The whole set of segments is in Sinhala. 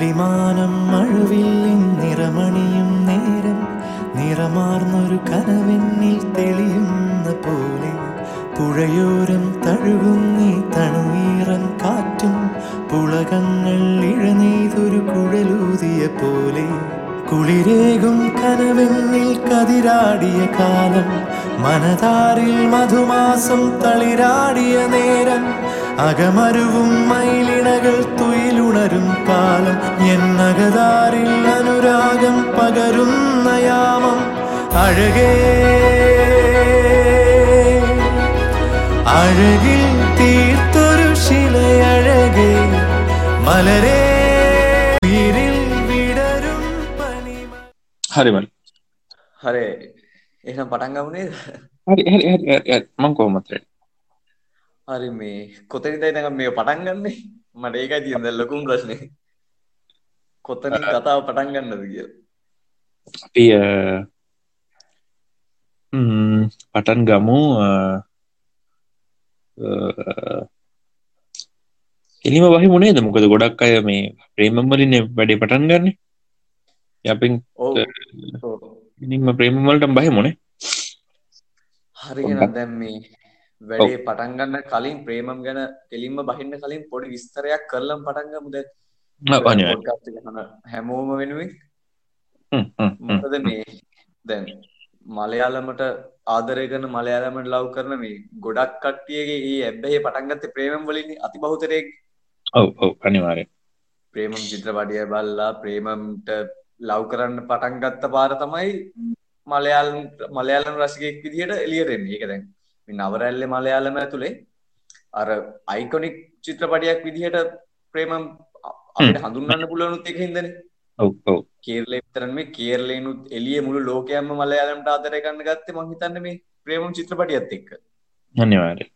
തെളിമാനം മഴവില്ലിൻ നിറമണിയും നേരം നിറമാർന്നൊരു കനവെന്നിൽ തെളിയുന്ന പോലെ പുഴയോരം തഴുകുന്നീ തണുവീറൻ കാറ്റും പുളകങ്ങൾ ഇഴനെയ്തൊരു കുഴലൂതിയ പോലെ കുളിരേകും കനവെന്നിൽ കതിരാടിയ കാലം മനതാരിൽ മധുമാസം തളിരാടിയ നേരം അകമരുവും മയിലിണകൾ തുയിലുണരും കാലം എന്നകതാരിൽ അനുരാഗം പകരുന്ന യാമം അഴകേ അഴകിൽ തീർത്തൊരു ശിലയഴകേ മലരേ ഉയിരിൽ വിടരും പനിമ හරිමල් හරි එහෙනම් පටන් ගමු නේද? හරි හරි හරි හරි හරි. මං කොහොමද හරි මේ කොතනින්ද ඉඳන් මේ පටන් ගන්නෙ? මට ඒකයි තියෙන දැන් ලොකුම ප්‍රශ්නේ. කොතනින් කතාව පටන් ගන්නද කියලා. අපි පටන් ගමු. එලිම වහි මුණේද මොකද ගොඩක් අය මේ ප්‍රේමම්වලින් වැඩේ පටන් ගන්න. යපින්. ඉනිම ප්‍රේමවලට බහි මුණේ හරි එහෙනම් දැන් මේ වැඩේ පටන් ගන්න කලින් ප්‍රේමම් ගැන කෙලින්ම බහින්න කලින් පොඩි විස්තරයක් කරලම පටන් ගමු දැන්. අනිවාර්යෙන්. පොඩ්කාස්ට් එක අහන හැමෝම වෙනුවෙන්. මොකද මේ දැන් මලයාලමට ආදරය කරන මලයාලමට ලව් කරන මේ ගොඩක් කට්ටියගේ ඒ ඇබ්බැහි පටන් ගත්තේ ප්‍රේමම් වලින් අති බහුතරයෙක් ඔව් ඔව් අනිවාර්යෙන් ප්‍රේමම් චිත්‍රපටිය බල්ලා ප්‍රේමම්ට ලව් කරන්න පටන් ගත්ත පාර තමයි මලයාලම් මලයාලම් රසිකයෙක් විදිහට එළියට එන්නේ. ඒක දැන් මේ නවරැල්ලේ මලයාලම ඇතුලේ අර අයිකොනික් චිත්‍රපටයක් විදිහට ප්‍රේමම් අපිට හඳුන්වන්න පුළුවන් උත් ඒක හින්දානේ. ඔව් ඔව් කේරළේ විතර නෙමෙයි කේරළේනුත් එළිය මුළු ලෝකයක්ම මලයාලම්ට ආදරය කරන්න ගත්තේ මං හිතන්නේ මේ ප්‍රේමම් චිත්‍රපටියත් එක්ක. අනිවාර්යෙන්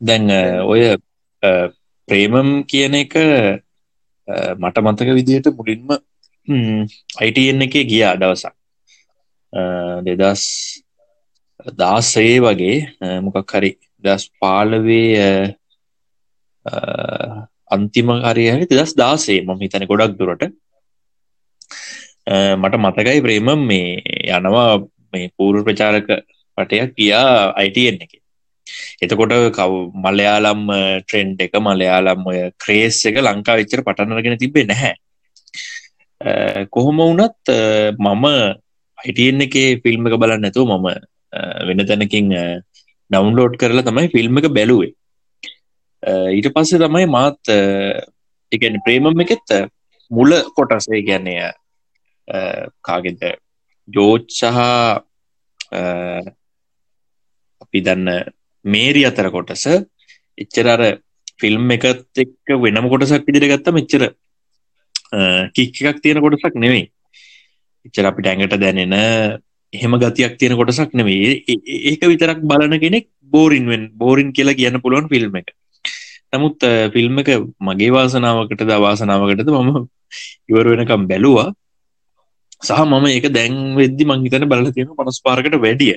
දැන් ඔය ප්‍රේමම් කියන එක මට මතක විදිහට මුලින්ම අයිටන් එකේ ගියා දවසක් දෙදස් දාසේ වගේ අ, මොකක් හරි දස් පාලවේ අන්තිම හරි හරි දෙදස් දාසේ මම හිතන ගොඩක් දුරට. අ, මට මතකයි ප්‍රේමම් මේ යනවා මේ පූරු ප්‍රචාරක පටයක් ගියා අයිටන් එක. එතකොට කව මලයාලම් ට්‍රෙන්ඩ් එක මලයාලම් ඔය ක්‍රේස් එක ලංකා විච්චර පටනරගෙන තිබේ නැහැ. අ, කොහොම වුණත් අ, මම අයිටන් එකේ ෆිල්ම් එක බලන්න නැතුව මම අ, වෙන තැනකින් ඩවන්ලෝඩ් කරලා තමයි ෆිල්ම් එක බැලුවේ. අ, ඊට පස්සේ තමයි මාත් එකන ප්‍රේමම් එකෙත් අ, මුල කොටසේ ගැනය කාගෙද? ජෝච් සහ අ, අපි දන්න මේරි අතර කොටස. එච්චර අර ෆිල්ම් එකත් එක්ක වෙනම කොටසක් ඉදිරි ගත්ත මෙච්චර කික් එකක් තියෙන කොටසක් නෙවෙයි එච්චර අපිට ඇඟට දැනෙන එහෙම ගතියක් තියෙන කොටසක් නෙවෙයි ඒ- ඒ- ඒක විතරක් බලන කෙනෙක් බෝරින්වෙන් බෝරින් කියලා කියන්න පුළුවන් ෆිල්ම් එක. නමුත් ෆිල්ම් එක මගේ වාසනාවකට ද වාසනාවකටද මම ඉවර වෙනකම් බැලුවා. සහ මම ඒක දැන් වෙද්දි මංහිතන බලල තියෙන පනස් පාරකට වැඩිය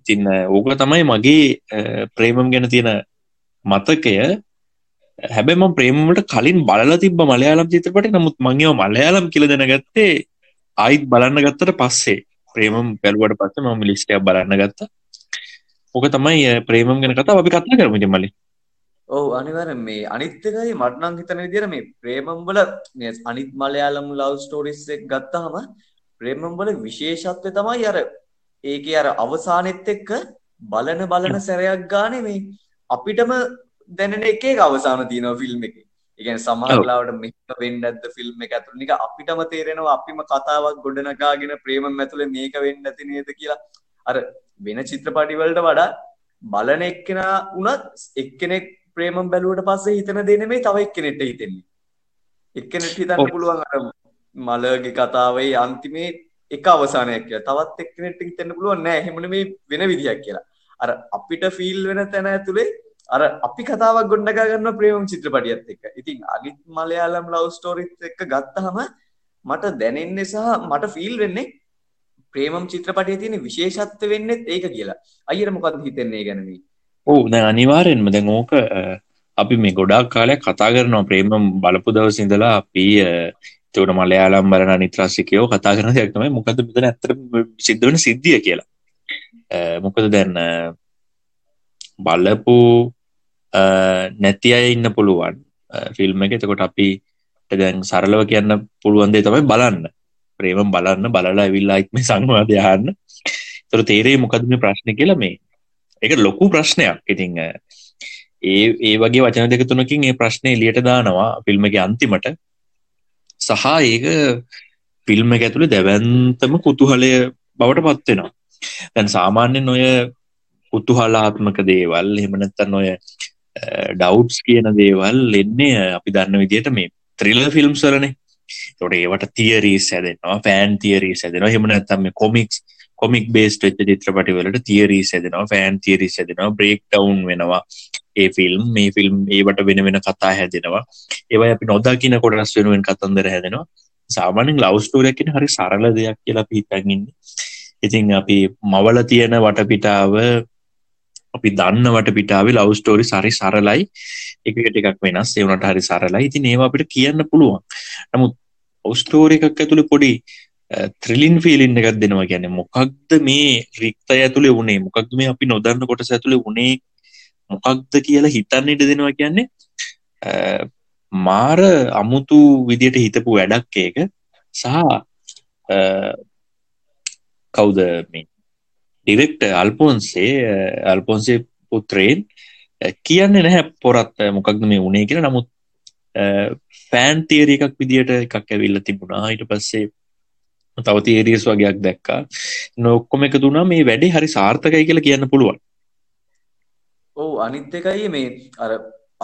ඉතින්න ඕක තමයි මගේ අ, ප්‍රේමම් ගැන තියෙන මතකය. හැබැම ප්‍රේමට කලින් බලල තිබ මලයාලම් චිත්‍රපට නමුත් මංගේව මලයාලම් කියල දැනගත්තේ ආයිත් බලන්න ගත්තට පස්සේ. ප්‍රේමම් පැල්ුවට පස්ස මම ලිස්ටයක් බලන්න ගත්ත ඕක තමයි අ, ප්‍රේමම් ගැන කතා අපි කත්න කරමට මලි ඔව් අනිවාර්යෙන් මේ අනිත් එකයි මට නම් හිතන විදිහට මේ ප්‍රේමම් වල මේ අනිත් මලයාලම් ලව් ස්ටෝරිස් එක ගත්තාම ප්‍රේමම් වල විශේෂත්වය තමයි අර ඒකේ අර අවසානෙත් එක්ක බලන බලන සැරයක් ගානේ මේ අපිටම දැනෙන එක එක අවසාන තියෙනවා ෆිල්ම් එකේ. ඒ කියන්නේ සමහර ඔව්. වෙලාවට මෙහෙම වෙන්නේ නැද්ද ෆිල්ම් එක ඇතුළේ නික අපිටම තේරෙනවා අපිම කතාවක් ගොඩනගාගෙන ප්‍රේමම් ඇතුලේ මේක වෙන්නේ නැති නේද කියලා. අර වෙන චිත්‍රපටි වලට වඩා බලන එක්කෙනා වුණත් එක්කෙනෙක් ප්‍රේමම් බැලුවට පස්සේ හිතන දේ නෙමෙයි තව එක්කෙනෙක්ට හිතෙන්නේ. එක්කෙනෙක්ට හිතන්න. පුළුවන් අර මලගේ කතාවේ අන්තිමේ එක අවසානයක් කියලා. තවත් එක්කෙනෙක්ට හිතෙන්න පුළුවන් නෑ එහෙම නෙමෙයි වෙන විදියක් කියලා. අර අපිට ෆීල් වෙන තැන ඇතුලේ අර අපි කතාවක් ගොඩනගා ගන්න ප්‍රේමම් චිත්‍රපටියත් එක්ක. ඉතින් අනිත් මලයාලම් ලව් ස්ටෝරිත් එක්ක ගත්තාම මට දැනෙන්නේ සහ මට ෆීල් වෙන්නේ ප්‍රේමම් චිත්‍රපටයේ තියෙන විශේෂත්ව වෙන්නේ ඒක කියලා. අයියට මොකක්ද හිතෙන්නේ ඒ ගැන මේ? ඕ දැ අනිවාරයෙන්ම දැන් ඕක අ, අපි මේ ගොඩක් කාලයක් කතා කරනවා ප්‍රේම බලපු දවස් ඉඳලා අපි එතකොට මලයාලම් බලන අනිත් රසිකයෝ කතා කරන දෙයක් තමයි මොකද මෙතන ඇත්තට සිද්ධ වෙන සිද්ධිය කියලා. මොකද දැන් බලපු නැති අය ඉන්න පුළුවන් ෆිල්ම් එක එතකොට අපි දැන් සරලව කියන්න පුළුවන් දේ තමයි බලන්න. ප්‍රේමම් බලන්න බලලා ඇවිල්ලා ඉක්ම සංවාදය අහන්න. ඒතර තේරෙයි මොකද මේ ප්‍රශ්නේ කියලා මේ. ඒක ලොකු ප්‍රශ්නයක්. ඉතින් ඒ ඒ වගේ වචන දෙක තුනකින් ඒ ප්‍රශ්නේ එළියට දානවා ෆිල්ම් එකේ අන්තිමට. සහ ඒක ෆිල්ම් එක ඇතුළේ දැවැන්තම කුතුහලය බවට පත් වෙනවා. දැන් සාමාන්‍යයෙන් ඔය කුතුහලාත්මක දේවල් එහෙම නැත්නම් ඔය ඩවුට්ස් කියන දේවල් එන්නේ අපි දන්න විදිහට මේ ත්‍රිල ෆිල්ම්ස් වලනේ. ඒකට ඒවට තියරීස් හැදෙනවා, ෆෑන් තියරීස් හැදෙනවා. එහෙම නැත්නම් මේ කොමික්ස් කොමික් බේස්ඩ් වෙච්ච චිත්‍රපටි වලට තියරීස් හැදෙනවා, ෆෑන් තියරීස් හැදෙනවා, බ්‍රේක් ඩවුන් වෙනවා. ඒ ෆිල්ම් මේ ෆිල්ම් ඒවට වෙන වෙන කතා හැදෙනවා. ඒවයි අපි නොදකින කොටස් වෙනුවෙන් කතන්දර හැදෙනවා. සාමාන්‍යයෙන් ලව් ස්ටෝරියක් කියන්නේ හරි සරල දෙයක් කියලා අපි හිතන් ඉන්නේ. ඉතින් අපි මවල තියෙන වටපිටාව අපි දන්න වටපිටාවේ ලව් ස්ටෝරි හරි සරලයි එකට එකක් වෙනස් ඒ වුණාට හරි සරලයි. ඉතින් ඒවා අපිට කියන්න පුළුවන්. නමුත් ලව් ස්ටෝරි එකක් ඇතුලේ පොඩි ත්‍රිලින් ෆීලින් එකක් දෙනවා කියන්නේ මොකක්ද මේ රික්තය ඇතුලේ වුණේ මොකක්ද මේ අපි නොදන්න කොටස ඇතුලේ වුණේ මොකක්ද කියලා හිතන්න ඉඩ දෙනවා කියන්නේ මාර අමුතු විදියට හිතපු වැඩක් ඒක සහ කවුද මේ ඩිරෙක්ට අල්පොන්සේ අල්පොන්සේ පුත්‍රයෙන් කියන්නේ නැහැ පොරත් මොකක්ද මේ උනේ කියලා. නමුත් ෆෑන් තේර එකක් විදිට එකක් ඇවිල්ල තිබුණා. හිට පස්සේ තව තේරියස් වගේයක් දැක්කා. නොක්කොම එක දුනා මේ වැඩේ හරි සාර්ථකයි කියලා කියන්න පුළුවන්. ඔව් අනිත් එකයි මේ අර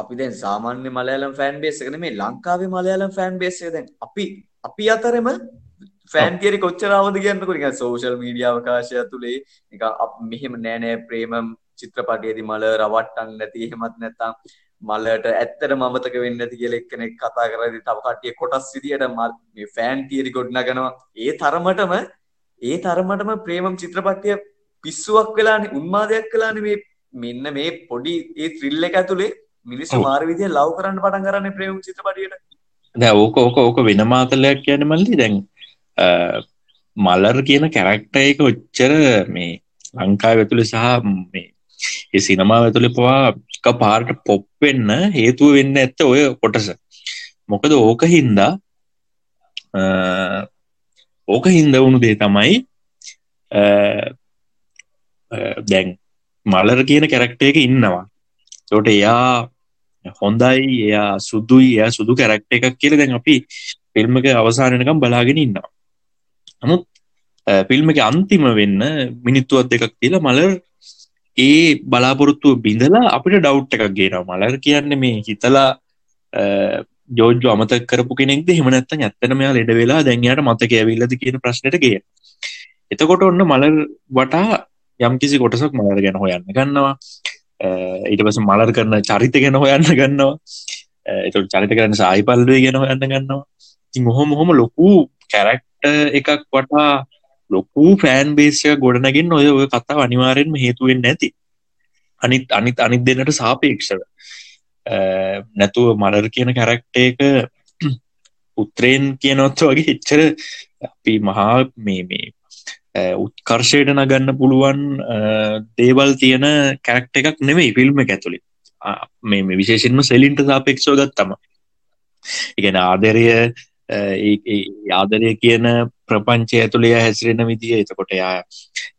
අපි දැන් සාමාන්‍ය මලයාලම් ෆෑන් බේස් එකනේ මේ ලංකාවේ මලයාලම් ෆෑන් බේස් එක දැන් අපි අපි අතරෙම ෆෑන් තියරි කොච්චර ආවද කියන්නකෝ? නිකන් සෝෂල් මීඩියා අවකාශය ඇතුලේ නිකන් මෙහෙම නෑ නෑ ප්‍රේම චිත්‍රපටයේදී මල රවට්ටන්න නැති එහෙමත් නැත්නම් මලට ඇත්තටම අමතක වෙන්නේ නැති කියලා එක්කෙනෙක් කතා කරද්දී තව කට්ටිය කොටස් විදියට මේ ෆෑන් තියරි ගොඩනගනවා. ඒ තරමටම ඒ තරමටම ප්‍රේමම් චිත්‍රපටය පිස්සුවක් වෙලානේ උන්මාදයක් වෙලානේ මේ මෙන්න මේ පොඩි ඒ ත්‍රිල් එක ඇතුලේ මිනිස්සු මාර විදිය ලව් කරන්න පටන් ගන්න ප්‍රේම චිත්‍රපටියට. දැන් ඕක ඕක ඕක වෙන මාතලයක් කියන්නේ මල්ලි දැන් මලර් කියන කැරක්ටර් එක ඔච්චර මේ ලංකාව ඇතුලේ සහ මේ ඒ සිනමාව ඇතුලේ පවා එක පාරට පොප් වෙන්න හේතුව වෙන්න ඇත්ත ඔය කොටස. මොකද ඕක හින්දා ඕක හින්ද වුණු දේ තමයි දැන් මලර කියන කැරක්ට එක ඉන්නවා. තොට එයා හොඳයි එයා සුදුයි එයා සුදු කැරක්ට එකක් කියල දැන් අපි ෆිල්ම් එක අවසානනකම් බලාගෙන ඉන්නවා. නමුත් ෆිල්ම් එක අන්තිම වෙන්න මිනිත්තුවත් දෙකක් තිල මලර් ඒ බලාපොරොත්තුව බිඳලා අපිට ඩව් එකක් ගේන මලර් කියන්න මේ හිතලා ජෝජ අමත කරපු කෙනෙක්ද? හෙමනත්තන් ඇත්තන මෙයා ලෙඩ වෙලා දැන්යට මතක ඇවිල්ලද කියන ප්‍රශ්නයට ගිය. එතකොට ඔන්න මලර් වටා යම් කිසි කොටසක් මලර ගැන හොයන්න ගන්නවා. ඊට පස මලර් කරන චරිත ගැන හොයන්න ගන්නවා. එතු චරිත කරන්න සාහිපල්ලුව ගැන හොයන්න ගන්නවා. ති හොම හොම ලොකු කැරක්ට එකක් වටා ලොකු ෆෑන් බේසය ගොඩනගින් ඔය ඔය කතා අනිවාරෙන්ම හේතුවෙන් නැති. අනිත් අනිත් අනිත් දෙන්නට සාපේක්ෂව. නැතුව මලර් කියන කැරක්ට එක උත්‍රයෙන් කියනොත් වගේ එච්චර අපි මහා මේ මේ උත්කර්ෂයට නගන්න පුළුවන් දේවල් තියෙන කැරක්ට එකක් නෙවෙයි ෆිල්ම් ඇතුළි මේ විශේෂෙන්ම සෙලින්ට සාපෙක්ෂෝ ගත්තම. ඉගෙන ආදරය ආදරය කියන ප්‍රපංචය ඇතුළේ හැසිරෙන විදිිය. එතකොට යා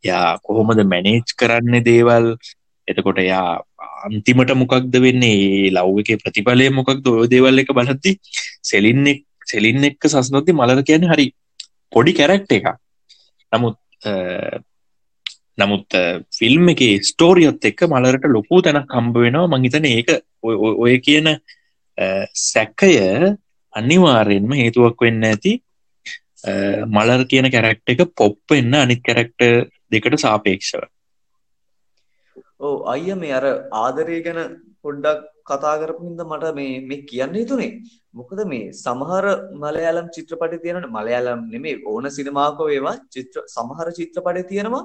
යා කොහොමද මැනේජ් කරන්න දේවල්? එතකොට යා අන්තිමට මොකක්ද වෙන්නේ? ලව් එක ප්‍රතිඵලය මොකක්ද? ඔය දේවල් එක බලද්දි සෙලින්නෙක් සෙලින් එක්ක සස්නොති මලද කියන්නේ හරි පොඩි කැරක්ට එක නමුත් නමුත් ෆිල්ම් එක ස්ටෝරියත් එක්ක මලරට ලොකු තැනක් කම්බ වෙනවා. මංහිතන ඒක ඔය කියන සැක්කය අනිවාරයෙන්ම හේතුවක් වෙන්න ඇති මලර් කියන කැරක්ට එක පොප් වෙන්න අනිත් කැරක්ට දෙකට සාපේක්ෂව. ඕ අයිය මේ අර ආදරය ගැන පොඩ්ඩක් කතා කරපින්ද මට මේ මේ කියන්න හිතුනේ. මොකද මේ සමහර මලයාලම් චිත්‍රපටි තියෙනට මලයාලම් නෙමේ ඕන සිනමාක වේවා චිත්‍ර සමහර චිත්‍රපටි තියෙනවා.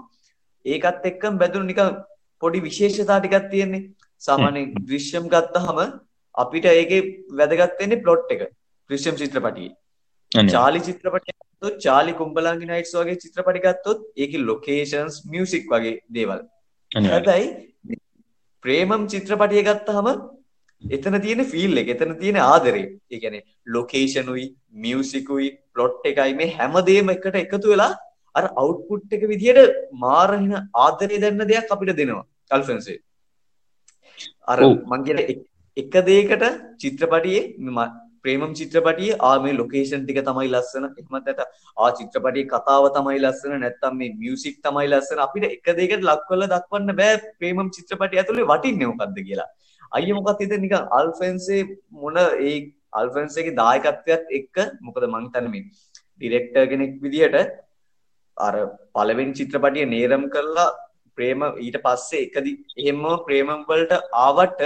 ඒකත් එක්කම් බැදුණු නිකන් පොඩි විශේෂතා ටිකක් තියෙන්නේ. සාමාන්‍යයෙන් දෘශ්‍යම් ගත්තහම අපිට ඒක වැදගත්වෙන්නේ පලොට් එක ක්‍රිෂම් චිත්‍රපටියේ. චාලි චිත්‍රපටය ගත්තොත් චාලි කුම්ඹලංගි නයිට්ස් වගේ චිත්‍රපටි ගත්තොත් ඒක ලොකේෂන්ස් මියසික් වගේ දේවල්. හැබැයි ප්‍රේමම් චිත්‍රපටිය ගත්තහම එතන තියෙන ෆීල් එක එතන තියෙන ආදරේ ඒ කියන්නේ ලොකේෂනුයි මියුසිකුයි ප්ලොට් එකයි මේ හැමදේම එකට එකතු වෙලා අර අවුට්පුට් එක විදියට මාරහින ආදරය දෙන්න දෙයක් අපිට දෙනවා කල්ෆන්සේ අර. මං කියන එක්- දෙයකට චිත්‍රපටියේ ප්‍රේමම් චිත්‍රපටියේ ආ මේ ලොකේෂන් ටික තමයි ලස්සන. එහෙමත් නැත්නම් ආ චිත්‍රපටියේ කතාව තමයි ලස්සන. නැත්නම් මේ මියුසික් තමයි ලස්සන. අපිට එක දෙයකට ලක් කරලා දක්වන්න බෑ ප්‍රේමම් චිත්‍රපටිය ඇතුලේ වටින්නේ මොකද්ද කියලා. අයිය මොකක්ද හිතන්නේ? නිකන් අල්ෆෙන්සේ මොන ඒ අල්ෆෙන්සේගේ දායකත්වයත් එක්ක මොකද මං හිතන්නේ මේ ඩිරෙක්ටර් කෙනෙක් විදියට අර පළවෙනි චිත්‍රපටිය නේරම් කරලා ප්‍රේම ඊට පස්සේ එකදි එහෙම ප්‍රේමම් වලට ආවට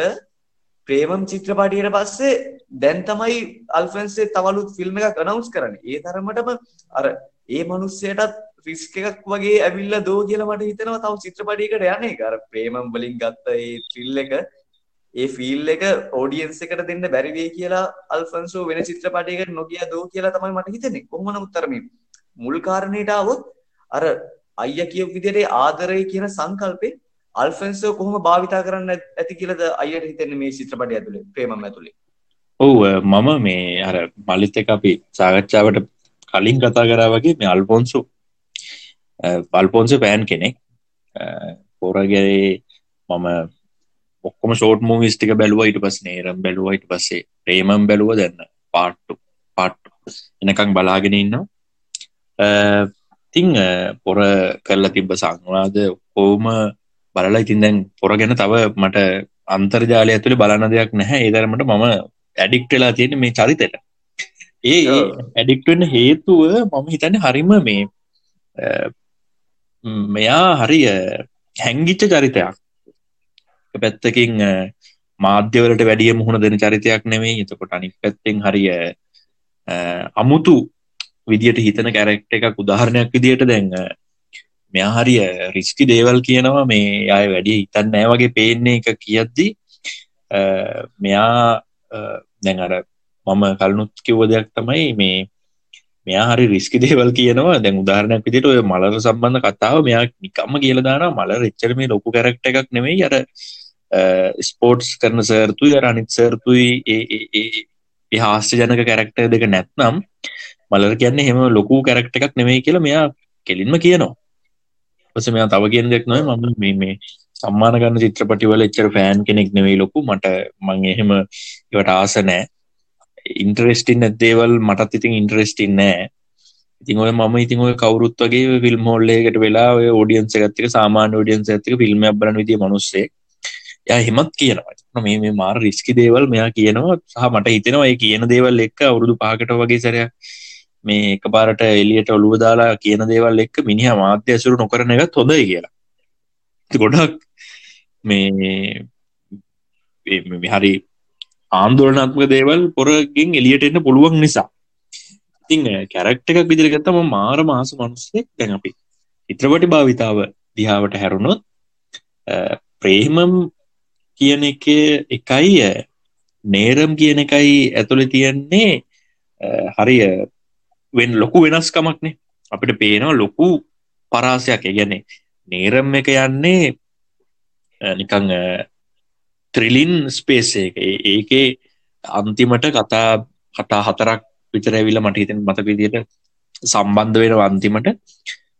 ප්‍රේමම් චිත්‍රපටියට පස්සේ දැන් තමයි අල්ෆෙන්සේ තවලුත් ෆිල්ම් එකක් අනවුන්ස් කරන්නේ. ඒ තරමටම අර ඒ මිනිස්සයාටත් රිස්ක් එකක් වගේ ඇවිල්ලා දෝ කියලා මට හිතෙනවා තව චිත්‍රපටයකට යන්නේ. අර ප්‍රේමම් වලින් ගත්ත ඒ ත්‍රිල් එක ඒ ෆීල් එක ඔඩියන්ස් එකට දෙන්න බැරි වෙයි කියලා අල්ෆන්සෝ වෙන චිත්‍රපටයකට නොගිය දෝ කියලා තමයි මට හිතෙන්නේ. කොහොම නමුත් අර මේ මුල් කාරණේට આવොත් අර අයියා කියපු විදිහට ඒ ආදරය කියන සංකල්පේ අල්ෆෙන්සෝ කොහොම භාවිතා කරන්න ඇති කියලාද අයියට හිතෙන්නේ මේ චිත්‍රපටය ඇතුලේ ප්‍රේමම් ඇතුලේ? ඔව් අ, මම මේ අර මලිත් එක අපි සාකච්ඡාවට කලින් කතා කරා වගේ මේ අල්පොන්සු පල්පොන්ස පෑන් කෙනෙක්. පොරගේ මම ඔක්කොම ෂෝට් මූවිස් ටික බැලුවා. ඊට පස්සේ නේරම් බැලුවා. ඊට පස්සේ ප්‍රේමම් බැලුවා. දැන් පාට්ටු පාට්ටු එනකන් බලාගෙන ඉන්නවා. අ, ඉතින් අ, පොර කරලා තිබ්බ සංවාද ඔක්කොම බලලා ඉතින් දැන් පොර ගැන තව මට අන්තර්ජාලය ඇතුළේ බලන්න දෙයක් නැහැ. ඒ තරමට මම ඇඩික්ට් වෙලා තියෙන මේ චරිතෙට. ඒ. ඇඩික්ට් වෙන්න හේතුව මම හිතන්නේ හරිම මේ මෙයා හරි හැංගිච්ච චරිතයක්. පැත්තකින් මාධ්‍යවලට වැඩිය මුහුණ දෙන චරිතයක් නෙවෙයි එතකොට අනික් පැත්තෙන් හරිය අමුතු විදියට හිතන කැරෙක්ට එකක් උදාහරණයක් විදියට දැන් මෙයා හරිය රිස්කි දේවල් කියනවා මේ අය වැඩිය හිතන්න නෑ වගේ පේන්නේ එක කියද්දි අ, මෙයා අ, දැන් අර මම කලනුත් කිව්ව දෙයක් තමයි මේ මෙයා හරි රිස්කි දේවල් කියනවා. දැන් උදාහරණයක් විදිහට ඔය මලර සම්බන්ධ කතාව මෙයා නිකම්ම කියලා දානවා. මලර එච්චර මේ ලොකු කැරක්ටර් එකක් නෙමෙයි. අර ස්පෝර්ට්ස් කරන සර්තුයි අර අනිත් සර්තුයි ඒ ඒ- ඒ ඒ හාස්‍යජනක කැරක්ටර් දෙක නැත්නම් මලර කියන්නේ එහෙම ලොකු කැරක්ටර් එකක් නෙමෙයි කියලා මෙයා කෙලින්ම කියනවා. ඊපස්සේ මෙයා තව කියන දෙයක් නෙමෙයි මම මේ මේ සම්මාන ගන්න චිත්‍රපටිවල එච්චර ෆෑන් කෙනෙක් නෙවෙයි ලොකු. මට මං එහෙම ඒවට ආස නෑ. ඉන්ටරෙස්ටින් නැදේවල් මටත් ඉතින් ඉන්ටරෙස්ටින් නෑ. ඉතින් ඔය මම ඉතින් ඔය කවුරුත් වගේ ෆිල්ම් හෝල්ලේකට වෙලා ඔය ෝඩියන්ස එකත්තික සාමාන්‍ය ෝඩියන්ස ඇතික ෆිල්ම් බලන විදිිය මනුස්සේ ය හෙමත් කියනවා. මේ මේ මාර රිස්කි දේවල් මෙයා කියනවා. සහ මට හිතෙනවා ඒ කියන දේවල් එක්ක අවුරුදු පාකට වගේ සැරයක් මේ එක පාරට එලියට ඔළුව දාලා කියන දේවල් එක්ක මිනිහ මාධ්‍ය ඇසුරු නොකරන එකත් හොඳයි කියලා. ඉතින් ගොඩක් මේ මේ- මේ හරි ආන්දෝලනාත්මක දේවල් පොරකින් එලියට එන්න පුළුවන් නිසා. ඉතිං කැරක්ට එකක් විදිරගත්තම මාර මාස මනුස්සෙක් දැන් අපි චිත්‍රපටි භාවිතාව දිහාවට හැරුණොත් අ, ප්‍රේමම් කියන එක එකයි අ, නේරම් කියන එකයි ඇතුළ තියෙන්නේ අ, හරිය වෙන් ලොකු වෙනස්කමක්නේ අපිට පේනවා ලොකු පරාසයක්. ගැන නේරම් එක යන්නේ අ, නිකං ත්‍රිලින් ස්පේසේ එක. ඒ- ඒකේ අන්තිමට කතා කතා හතරක් විතර ඇවිල මට හිතෙන මතක විදියට සම්බන්ධ වෙන අන්තිමට.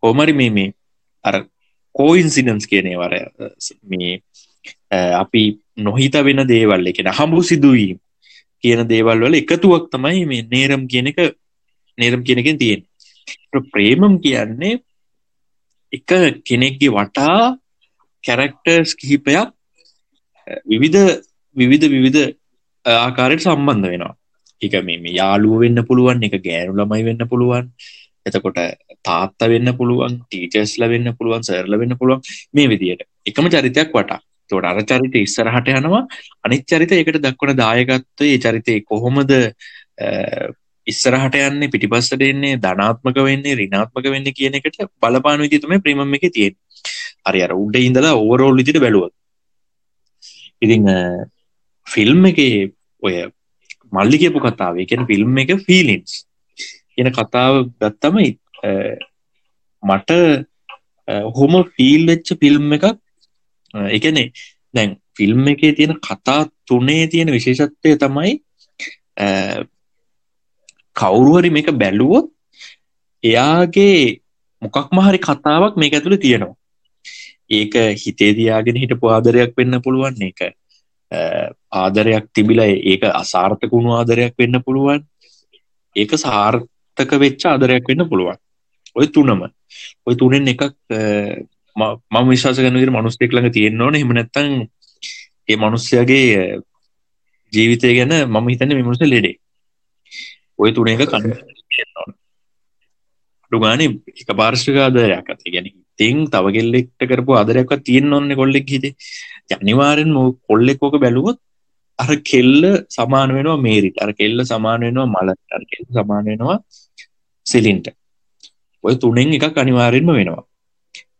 හෝමරි මේ මේ අර කෝයින්සිඩන්ස් කියනේ වර මේ අ, අපි නොහිත වෙන දේවල් එකෙන හම්බු සිදුවීම් කියන දේවල් වල එකතුවක් තමයි මේ නේරම් කියන එක නේරම් කියනකින් තියෙන් ප්‍රේමම් කියන්නේ එක කෙනෙක්ගේ වටා කැරක්ටර්ස් කිහිපයක් අ, විවිධ විවිධ විවිධ ආකාරයට සම්බන්ධ වෙනවා. එක මේ මේ යාළුව වෙන්න පුළුවන් එක ගෑනු ළමයි වෙන්න පුළුවන් එතකොට තාත්ත වෙන්න පුළුවන් ටීචස්ල වෙන්න පුළුවන් සර්ල වෙන්න පුළුවන් මේ විදියට. එකම චරිතයක් වටා. තොට අර චරිත ඉස්සරහට යනවා. අනිත් චරිත එකට දක්වන දායකත්වය ඒ චරිතය කොහොමද අ, ඉස්සරහට යන්නේ පිටිපස්සට එන්නේ ධනාත්මක වෙන්නේ රිනාත්මක වෙන්න කියන එකට බලපාන විදි තමයි ප්‍රේමම් එක තියෙන හරි අර උඩ ඉඳලා ඕවරෝල් විදිට බැලුවත්. ඉතිං ෆිල්ම් එක ඔය මල්ලි කියපු කතාව කියන ෆිල්ම් එක ෆිලින්ස් කියන කතාව ගත්තම මට හොම ෆිල් වෙච්ච ෆිල්ම් එකක් එකනේ දැන් ෆිල්ම් එකේ තියෙන කතා තුනේ තියෙන විශේෂත්වය තමයි කවුරුහරි මේක බැලුවොත් එයාගේ මොකක් මහරි කතාවක් මේක ඇතුළ තියෙනවා. ඒක හිතේ තියාගෙන හිටපු ආදරයක් වෙන්න පුළුවන් ඒක ආදරයක් තිබිලා ඒක අසාර්ථකුණු ආදරයක් වෙන්න පුළුවන්. ඒක සාර්ථක වෙච්ච ආදරයක් වෙන්න පුළුවන්. ඔය තුනම. ඔය තුනෙන් එකක් මම විශවාස කරන විදිහට මිනිස්සෙක් ළඟ තියෙන්න ඕනේ. එහෙම නැත්නම් ඒ මිනිස්යාගේ ජීවිතය ගැන මම හිතන්නේ මේ මිනිස්සු ලෙඩේ. ඔය තුන එක කන්න ඩුගානේ එක පාර්ශ්වික ආදරයක් ඇති. ගැන තින් තව කෙල්ලෙක්ට කරපු ආදරයක්වත් තියෙන්න ඕන්නේ කොල්ලෙක් හිතේ. අනිවාර්යෙන් කොල්ලෙක් ඕක බැලුවොත් අර කෙල්ල සමාන වෙනවා මේරිට. අර කෙල්ල සමාන වෙනවා මලට. අර කෙල්ල සමාන වෙනවා සිලින්ට. ඔය තුනෙන් එකක් අනිවාර්යෙන්ම වෙනවා.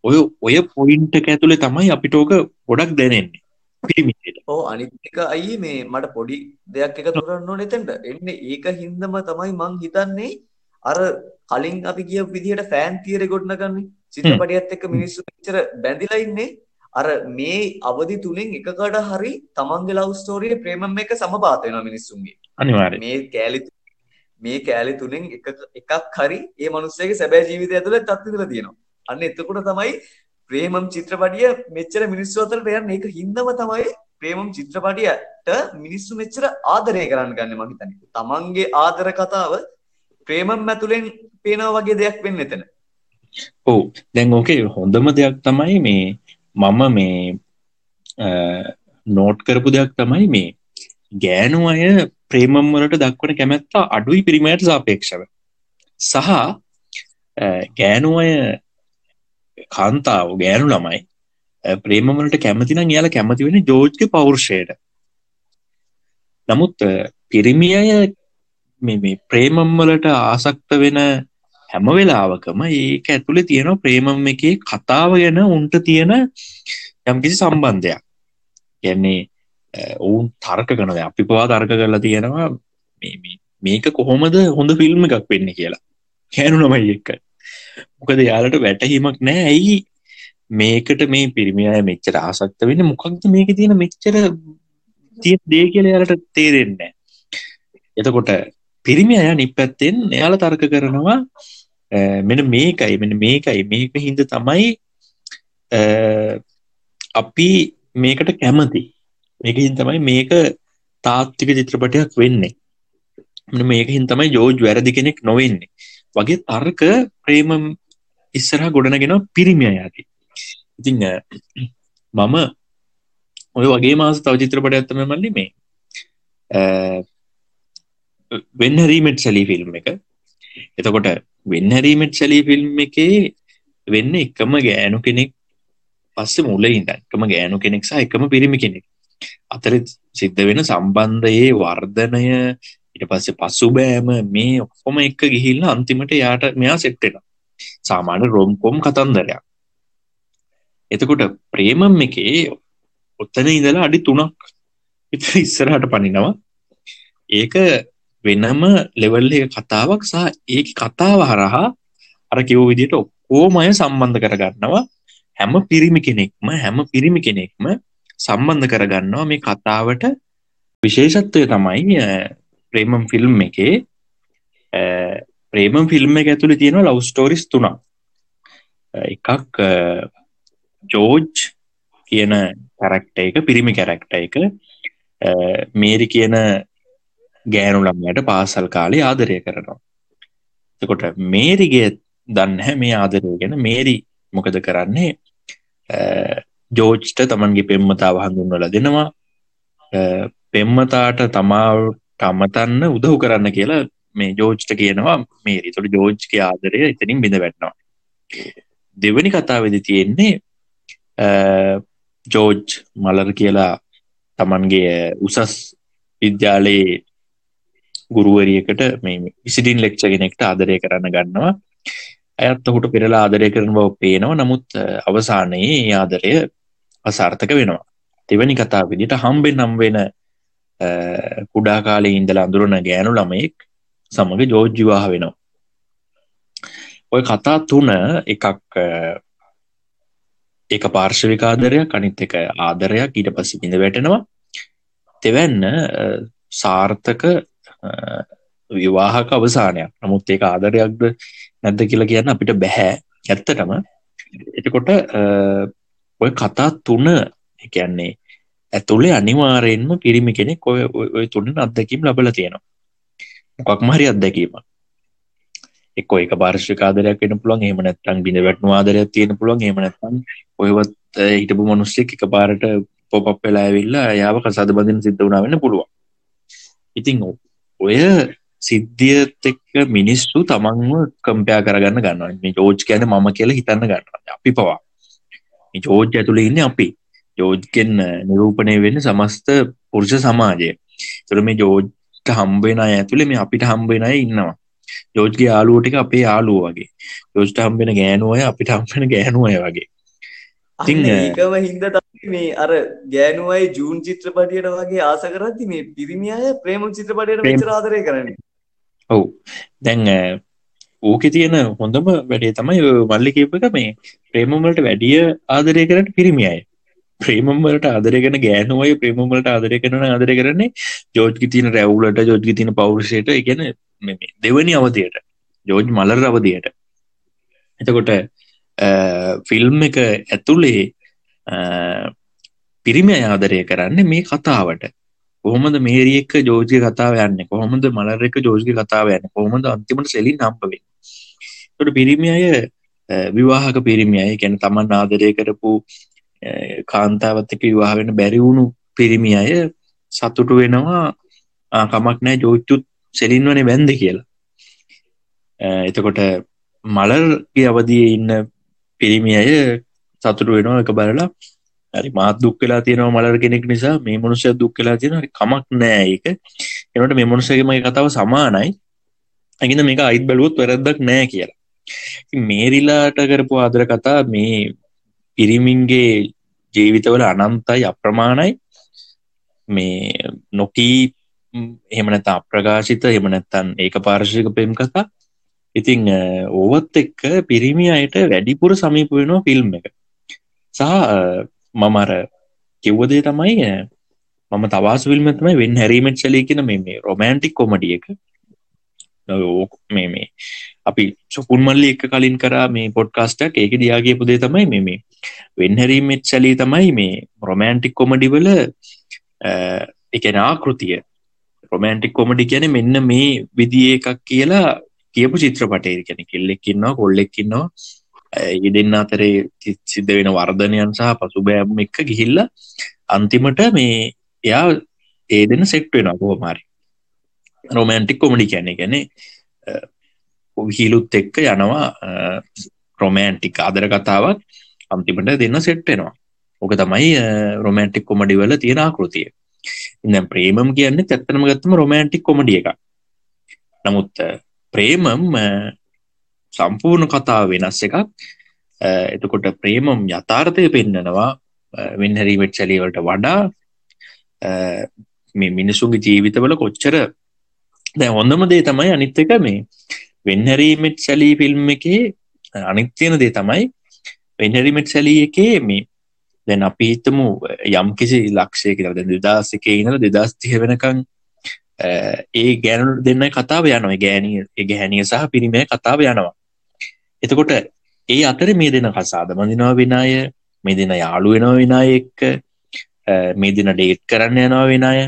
ඔය ඔය පොයින්ට ඇතුළේ තමයි අපිට ඕක ගොඩක් දැනෙන්නේ පිරිමිට ඕ අනිතික අයි මේ මට පොඩි දෙයක් එකතු කරන්න ඕන එතෙන්ට. එන්නේ ඒක හින්දම තමයි මං හිතන්නේ අර කලින් අපි කිය විදිහට ෆෑන් තියර ගොඩනගන්නේ. චිත්‍රපටියත් එක්ක මිනිස්සු මෙච්චර බැඳිලා ඉන්නේ. අර මේ අවදි තුලින් එකකට හරි තමන්ගේ ලව් ස්ටෝරියේ ප්‍රේමම් එක සමපාත වෙනවා මිනිස්සුන්ගේ. අනිවාර්යෙන් මේ කෑලි මේ කෑලි තුනෙන් එක එකක් හරි ඒ මිනිස්සයාගේ සැබෑ ජීවිතය ඇතුළේ තත්ත්වලා තියෙනවා. අන්න එතකොට තමයි ප්‍රේමම් චිත්‍රපටිය මෙච්චර මිනිස්සු අතරට යන්නේ ඒක හින්දම තමයි ප්‍රේමම් චිත්‍රපටියට මිනිස්සු මෙච්චර ආදරය කරන්න ගන්න මම හිතන්නේ. තමන්ගේ ආදර කතාව ප්‍රේමම් ඇතුලෙන් පේනවා වගේ දෙයක් වෙන්න එතන. ඔව් දැන් ඕකේ හොඳම දෙයක් තමයි මේ මම මේ නෝට් කරපු දෙයක් තමයි මේ ගෑනු අය ප්‍රේමම් වලට දක්වන කැමැත්ත අඩුයි පිරිමයට සාපේක්ෂව සහ ගෑනු අය කාන්තාව ගෑනු ළමයි. ප්‍රේමවලට කැමතිනම් යාල කැමති වෙන ජෝජ්ක පෞරුෂයට. නමුත් පිරිමි අය මේ ප්‍රේමම්වලට ආසක්ත වෙන හැම වෙලාවකම ඒක ඇතුළේ තියෙන ප්‍රේමම් එකේ කතාව ගැන උන්ට තියෙන යම්කිසි සම්බන්ධයක්. ගැන්නේ ඔවුන් තර්ක කනද අපි පවා තර්ක කරලා තියෙනවා මේක කොහොමද හොඳ ෆිල්ම් එකක් වෙන්න කියලා. හැනු නමයි එක්ක. මොකද යාලට වැටහීමක් නෑ. ඇයි? මේකට මේ පිරිමිය මෙච්චර ආසක්ත වෙන්න? මොකක්ද මේක තියෙන මෙච්චර තිය දේ කියල යාලට තේරෙන්නේ එතකොට පිරිමි අය නිපැත්තෙන් එයාල තර්ක කරනවා මෙන මේකයි මෙන මේකයි මේක හින්ද තමයි අපි මේකට කැමති. මේක හින් තමයි මේක තාත්තික චිත්‍රපටයක් වෙන්නේ. මේක හින් තමයි යෝජ් වැරදි කෙනෙක් නොවෙන්නේ. වගේ තර්ක ප්‍රේම ඉස්සරහ ගොඩනගෙන පිරිමිය යති ඉතිං මම ඔය වගේ මාස තව චිත්‍රපට ඇත්තම මල්ලි මේ වෙන්න රීමට් සැලී ෆිල්ම් එක. එතකොට වෙන්න රීමට් සැලී ෆිල්ම් එකේ වෙන්න එකම ගෑනු කෙනෙක් පස්සේ මුල ඉඳන්කම ගෑනු කෙනෙක් සහ එකම පිරිමි කෙනෙක්. අතර සිද්ධ වෙන සම්බන්ධයේ වර්ධනය ඉට පස්සේ පසු බෑම මේ ඔක්කොම එක ගිහිල්ල අන්තිමට යාට මෙයා සෙට්ටෙන සාමාන්‍ය රොම්කොම් කතන්දරයක්. එතකොට ප්‍රේමම් එකේ ඔත්තන ඉඳලා අඩි තුනක් ඉස්සරහට පනිනවා. ඒක වෙනම ලෙවල්ල කතාවක් සහ ඒක කතාව හරහා අර කිව් විදිට ඔක්කෝමය සම්බන්ධ කරගන්නවා. හැම පිරිමි කෙනෙක්ම හැම පිරිමි කෙනෙක්ම සම්බන්ධ කරගන්නවා මේ කතාවට. විශේෂත්වය තමයි ප්‍රේමම් ෆිල්ම් එකේ ප්‍රේමම් ෆිල්ම් එක ඇතුළි තියෙනවා ලව් ස්ටෝරිස් තුනා එකක් ජෝජ් කියන කැරක්ට එක පිරිමි කැරක්ට එක. මේරි කියන ගෑනු ළමයට පාසල් කාලේ ආදරය කරනවා. එකොට මේරිගේ දන්න හැ මේ ආදරය ගැන. මේරි මොකද කරන්නේ? ජෝජ්ට තමන්ගේ පෙම්මතාව හඳුන්වල දෙනවා. පෙම්මතාට තමාට අමතන්න උදව් කරන්න කියලා මේ ජෝජ්ට කියනවා. මේරි තොට ජෝජ්ගේ ආදරය එතනින් බිඳ වැටනවා. දෙවනි කතාවෙදි තියෙන්නේ ජෝජ් මලර් කියලා තමන්ගේ උසස් විද්‍යාලයේ ගුරුවරියකට මේ විසිටින් ලෙක්ෂ කෙනෙක්ට ආදරය කරන්න ගන්නවා. ඇත් ඔහුට පෙරලා ආදරය කරන බව පේනවා. නමුත් අවසානයේ ආදරය අසාර්ථක වෙනවා. තෙවැනි කතා විදිට හම්බෙන් නම් වෙන අ, කුඩා කාලේ ඉඳලා අඳුරන ගෑනු ළමයෙක් සමග ජෝර්ජ් විවාහ වෙනවා. ඔය කතා තුන එකක් අ, එක පාර්ශවික ආදරයක් අනිත් එක ආදරයක්. ඊට පස්සේ බිඳ වැටෙනවා. තෙවැන්න අ, සාර්ථක අ, විවාහක අවසානයක්. නමුත් ඒක ආදරයක්ද නැද්ද කියලා කියන්න අපිට බැහැ. ඇත්තටම එතකොට අ, ඔය කතා තුන ඒ කියන්නේ ඇතුළේ අනිවාර්යෙන්ම පිරිමි කෙනෙක් ඔය ඔය- ඔය තුනෙන් අත්දැකීම් ලබලා තියෙනවා. මොකක්ම හරි අත්දැකීමක් එක්ක එක පාර්ශ්වික ආදරයක් වෙන්න පුළුවන් එහෙම නැත්නම් බිඳ වැටෙන ආදරයක් තියෙන පුළුවන් එහෙම නැත්නම් ඔයවත් අ, හිටපු මිනිස්සෙක් එකපාරට පොප් අප් වෙලා ඇවිල්ලා එයාව කසාද බඳින්න සිද්ධ වුණා වෙන්න පුළුවන්. ඉතින් ඔ- ඔය සිද්ධියත් එක්ක මිනිස්සු තමන්ව කම්පයා කරගන්න ගන්නවා. මේ ජෝර්ජ් කියන්නේ මම කියලා හිතන්න ගන්නවා. අපි පවා. මේ ජෝර්ජ් ඇතුලේ ඉන්නේ අපි. ජෝර්ජ්ගෙන් අ, නිරූපණය වෙන්නේ සමස්ත පුරුෂ සමාජය. ඒතර මේ ජෝර්ජ්ට හම්බ වෙන අය ඇතුලේ මේ අපිට හම්බ වෙන අය ඉන්නවා. ජෝර්ජ්ගේ යාළුවෝ ටික අපේ යාළුවෝ වගේ. ජෝර්ජ්ට හම්බ වෙන ගෑනු අය අපිට හම්බ වෙන ගෑනු අය වගේ. ඒකම හින්දා මේ අර ගෑනු අය ජූන් චිත්‍රපටියට වගේ ආස කරද්දි මේ පිරිමි අය ප්‍රේම චිත්‍රපටයට මෙච්චර ආදරය කරන්නේ. ඔව්. දැන් ඕකේ තියෙන හොඳම වැඩේ තමයි මල්ලි කියපු එක මේ ප්‍රේමම් වලට වැඩිය ආදරය කරන්න පිරිමි අය ප්‍රේමම් වලට ආදරය කරන ගෑනු අය ප්‍රේමම් වලට ආදරය කරන ආදරය කරන්නේ ජෝර්ජ්ගේ තියෙන රැවුලට ජෝර්ජ්ගේ තියෙන පෞරුෂයට. ඒ කියන්නේ මේ මේ දෙවෙනි අවධියට ජෝර්ජ් මලර් අවධියට. එතකොට අ, ෆිල්ම් එක ඇතුලේ අ, පිරිමි අය ආදරය කරන්නේ මේ කතාවට. කොහොමද මේරි එක්ක ජෝර්ජ්ගේ කතාව යන්නේ? කොහොමද මලර් එක්ක ජෝර්ජ්ගේ කතාව යන්නේ? කොහොමද අන්තිමට සෙලින් හම්බ වෙන්නේ? ඒකට පිරිමි අය අ, විවාහක පිරිමි අය කියන්නේ තමන් ආදරය කරපු අ, කාන්තාවත් එක්ක විවාහ වෙන්න බැරි වුණු පිරිමි අය සතුටු වෙනවා "ආ, කමක් නැහැ ජෝර්ජ්ුත් සෙලින්වනේ බැන්ද කියලා. අ, එතකොට මලර්ගේ අවදියේ ඉන්න පිරිමි අය සතුටු වෙනවා එක බලලා. හරි මාත් දුක් වෙලා තියෙනවා මලර් කෙනෙක් නිසා. මේ මනුස්සයා දුක් වෙලා තියෙනවා. හරි කමක් නෑ ඒක. එනකොට මේ මනුස්සයාගේ මගේ කතාව සමානයි. ඒකින්ද මේක අයිත් බැලුවොත් වැරද්දක් නෑ කියලා. ඉතින් මේරිලාට කරපු ආදර කතා මේ පිරිමින්ගේ ජීවිතවල අනන්තයි අප්‍රමාණයි. මේ නොකී ම්, එහෙම නැත්නම් අප්‍රකාශිත එහෙම නැත්නම් ඒක පාර්ශවික ප්‍රේම කතා ඉතින් අ, ඕවත් එක්ක පිරිමි අයට වැඩිපුර සමීප වෙනවා ෆිල්ම් එක. සහ අ, මම අර කිව්ව දේ තමයි අ, මම තවාස ෆිල්ම් එක තමයි වෙන් හැරීමෙට් සැලී කියන මේ මේ රොමෑන්ටික් කොමඩි එක. ඕක- මේ මේ. අපි සොකුන් මල්ලි එක කලින් කරා මේ පොඩ්කාස්ටක් ඒක දියාගේපු දේ තමයි මේ මේ. වෙන් හැරීමෙට් සැලී තමයි මේ රොමෑන්ටික් කොමඩි වල එකන ආකෘතිය. රොමෑන්ටික් කොමඩි කියන මෙන්න මේ විදිිය එකක් කියලා කියපු චිත්‍රපටේ කැන කෙල්ලෙක්කින්නවා කොල්ලෙක්කින්නවා ඒ දෙන්න අතරේ ති- සිද්ධ වෙන වර්ධනයන් සහ පසුබෑම් එක්ක ගිහිල්ල අන්තිමට මේ එයා ඒ දෙන්න සෙක්ට වෙන කොහොමාරි රොමෑන්ටික් කොමඩි කියන ගැන හිලුත් එක්ක යනවා රොමෑන්ටික් ආදර කතාවක් අන්තිමට දෙන්න සෙට්ටෙනවා ඕක තමයි රොමෑන්ටික් කොමඩි වල තියෙන ආකෘතිය. ඉන්න ප්‍රේමම් කියන්නේ ඇත්තනම ගත්තම රොමෑන්ටික් කොමඩිය එක නමුත් අ, ප්‍රේමම් අ, සම්පූර්ණ කතාව වෙනස් එකක්. අ, එතකොට ප්‍රේමම් යථාර්ථය පෙන්නනවා වෙන්හැරීමට සැලිවලට වඩා අ, මේ මිනිසුන්ගේ ජීවිතවල කොච්චර දැ හොඳම දේ තමයි අනිත් එක මේ වෙන්හැරීමට සැලී ෆිල්ම් එකේ අනිත්‍යයන දේ තමයි වෙන්හැරිමට සැලී එකේ මේ දැන් අපි හිතමු යම් කිසි ලක්ෂය කියල දෙදස් එක ඉනල දෙදස්තිය වෙනකං අ, ඒ ගැනු දෙන්න කතාව යනවා. ගෑනිය ගැහැනිය සහ පිරිමේ කතාව යනවා. එතකොට ඒ අතර මේ දෙන කසාද මඳිනවා විනාය මේ දෙන යාළු වෙනවා විනාය එක්ක අ, මේ දෙන ඩේට් කරන්න යනවා විනාය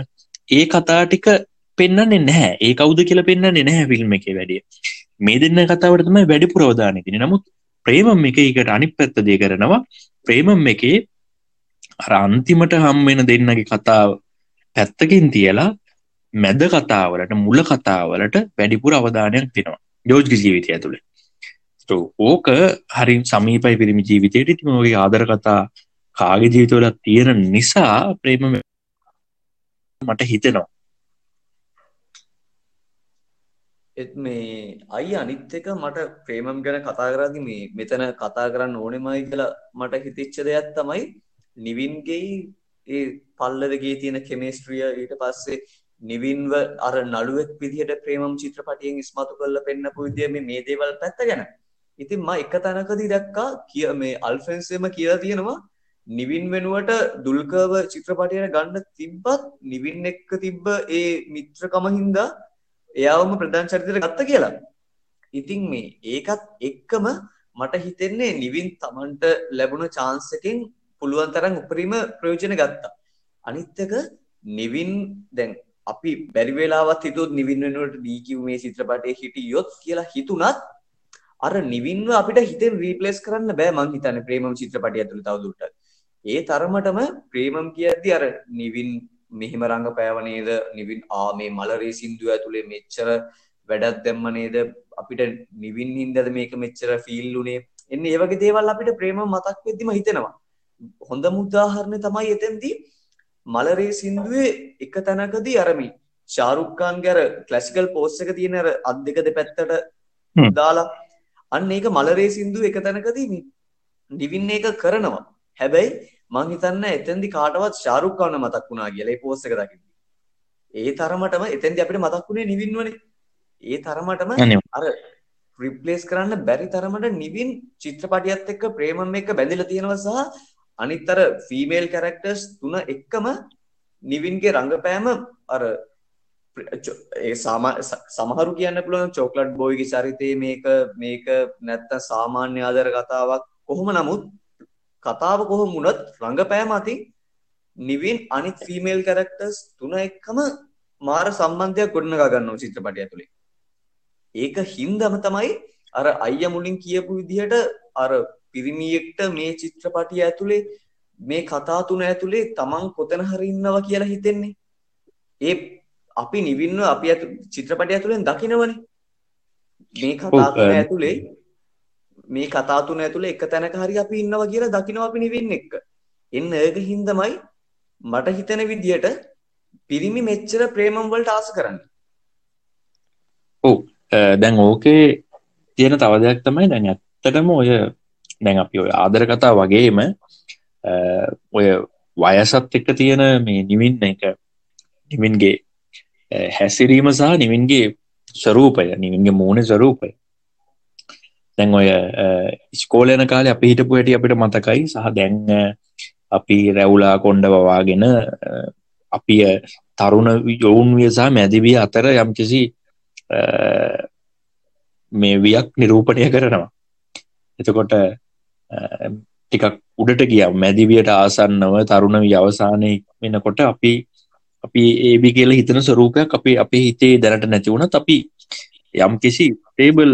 ඒ කතා ටික පෙන්න්නන්නේ නැහැ. ඒ කවුද කියලා පෙන්න්නන්නේ නැහැ ෆිල්ම් එක වැඩිය මේ දෙන්න කතාවට තමයි වැඩි පුරෝධානය තින නමුත් ප්‍රේමම් එක එකට අනි පැත්ත දේ කරනවා. ප්‍රේමම් එකේ අර අන්තිමට හම්වෙන දෙන්නගේ කතාව පැත්තකින් තියලා මැද කතාවලට මුල කතාවලට වැඩිපුර අවධානයක් දෙනවා. යෝජ්ග ජීවිතය ඇතුළේ. So, ඕක හරි සමීපයි පිරිමි ජීවිතයට. ඉතිම ඔගේ ආදර කතා කාගේ ජීවිතවල තියෙන නිසා ප්‍රේම මට හිතෙනවා එත් මේ අයි අනිත් එක මට ප්‍රේමම් ගැන කතා කරදි මේ මෙතන කතා කරන්න ඕනෙමයි කියලා මට හිතිච්ච දෙයක් තමයි නිවින්ගෙයි ඒ පල්ලවගේ තියෙන කෙමේස්ට්‍රිය ඊට පස්සේ නිවින්ව අර නළුවෙක් විදිහට ප්‍රේමම් චිත්‍රපටියෙන් ඉස්මතු කරලා පෙන්නපු විදිය මේ මේ දේවල් පැත්ත ගැන. ඉතින් මම එක තැනකදී දැක්කා කිය මේ අල්ෆෙන්සෙම කියලා තියෙනවා නිවින් වෙනුවට දුල්කර්ව චිත්‍රපටයට ගන්න තිබ්බත් නිවින් එක්ක තිබ්බ ඒ මිත්‍රකම හින්දා එයාවම ප්‍රධාන චරිතයට ගත්ත කියලා. ඉතින් මේ ඒකත් එක්කම මට හිතෙන්නේ නිවින් Tamanට ලැබුණ chance එකෙන් පුළුවන් තරම් උපරිම ප්‍රයෝජන ගත්තා. අනිත් එක නිවින් දැන් අපි බැරි වෙලාවත් හිතුවොත් නිවින් වෙනුවට DQ මේ චිත්‍රපටයේ හිටියොත් කියලා හිතුණත් අර නිවින්ව අපිට හිතෙන් රීප්ලේස් කරන්න බෑ මං හිතන්නේ ප්‍රේමම් චිත්‍රපටිය ඇතුළේ තවදුරටත්. ඒ තරමටම ප්‍රේමම් කියද්දි අර නිවින් මෙහෙම රංගපෑව නේද? නිවින් ආ මේ මලරේ සින්දුව ඇතුලේ මෙච්චර වැඩක් දැම්ම නේද? අපිට නිවින් හින්දාද මේක මෙච්චර ෆීල් උනේ? එන්නේ ඒ වගේ දේවල් අපිට ප්‍රේමම් මතක් වෙද්දිම හිතෙනවා. හොඳම උදාහරණය තමයි එතෙන්දී මලරේ සින්දුවේ එක තැනකදී අර මේ ශාරුක් ખાන්ගේ අර ක්ලාසිකල් පෝස් එක තියෙන අර අත් දෙක දෙපැත්තට. දාලා අන්න ඒක මලරේ සින්දුව එක තැනකදී මේ නිවින් එක කරනවා. හැබැයි මං හිතන්නේ එතෙන්දි කාටවත් ශාරුක් ખાන්න මතක් වුණා කියලා ඒ පෝස් එක දකිද්දි ඒ තරමටම එතෙන්දි අපිට මතක් වුණේ නිවින්වනේ. ඒ තරමටම අර රිප්ලේස් කරන්න බැරි තරමට නිවින් චිත්‍රපටියත් එක්ක ප්‍රේමම් එක්ක බැඳිලා තියෙනවා සහ අනිත් අර ෆීමේල් කැරක්ටර්ස් තුන එක්කම නිවින්ගේ රංගපෑම අර ඒ සමහරු කියන්න පුළුවන් චෝක්ලට් බෝයිගේ චරිතේ මේක මේක නැත්තම් සාමාන්‍ය ආදර කතාවක්. කොහොම නමුත් කතාව කොහොම වුණත් රංගපෑම අතින් නිවින් අනිත් ෆීමේල් කැරක්ටර්ස් තුන එක්කම මාර සම්බන්ධයක් ගොඩනගා ගන්නවා චිත්‍රපටය ඇතුලේ. ඒක හින්දම තමයි අර අයියා මුලින් කියපු විදිහට අර පිරිමියෙක්ට මේ චිත්‍රපටිය ඇතුලේ මේ කතා තුන ඇතුලේ තමන් කොතන හරි ඉන්නවා කියලා හිතෙන්නේ. ඒ අපි නිවින්ව අපි චිත්‍රපටය ඇතුලෙන් දකිනවනේ. මේ කතා තුන ඇතුලේ මේ කතා තුන ඇතුලේ එක තැනක හරි අපි ඉන්නවා කියලා දකිනවා අපි නිවින් එක්ක. එන්න ඒක හින්දමයි මට හිතෙන විදිහට පිරිමි මෙච්චර ප්‍රේමම් වලට ආස කරන්නේ. ඔව් අ, දැන් ඕකේ තියෙන තව දෙයක් තමයි දැන් ඇත්තටම ඔය දැන් අපි ඔය ආදර කතා වගේම අ, ඔය වයසත් එක්ක තියෙන මේ නිවින් එක නිවින්ගේ අ, හැසිරීම සහ නිවින්ගේ ස්වරූපය නිවින්ගේ මූුණ ස්වරූපය දැන් ඔය ස්කෝලයන කාලේ අපි හිටපු හැටි අපිට මතකයි. සහ දැන් අ, අපි රැවුලා කොන්්ඩ වවාගෙන අ, අපි අ, තරුණ යොවුන් විය සහ මැදිවිය අතර යම්කිසි අ, මේ වියක් නිරූපණය කරනවා. එතකොට අ, ටිකක් උඩට ගිය. මැදිවියට ආසන්නව තරුණ වී අවසානය වෙනකොට අපි අපි ඒබි කියල හිතන ස්වරූපයක් අපි අපේ හිතේ දැනට නැති වුණත් අපි යම් කිසි ටේබල්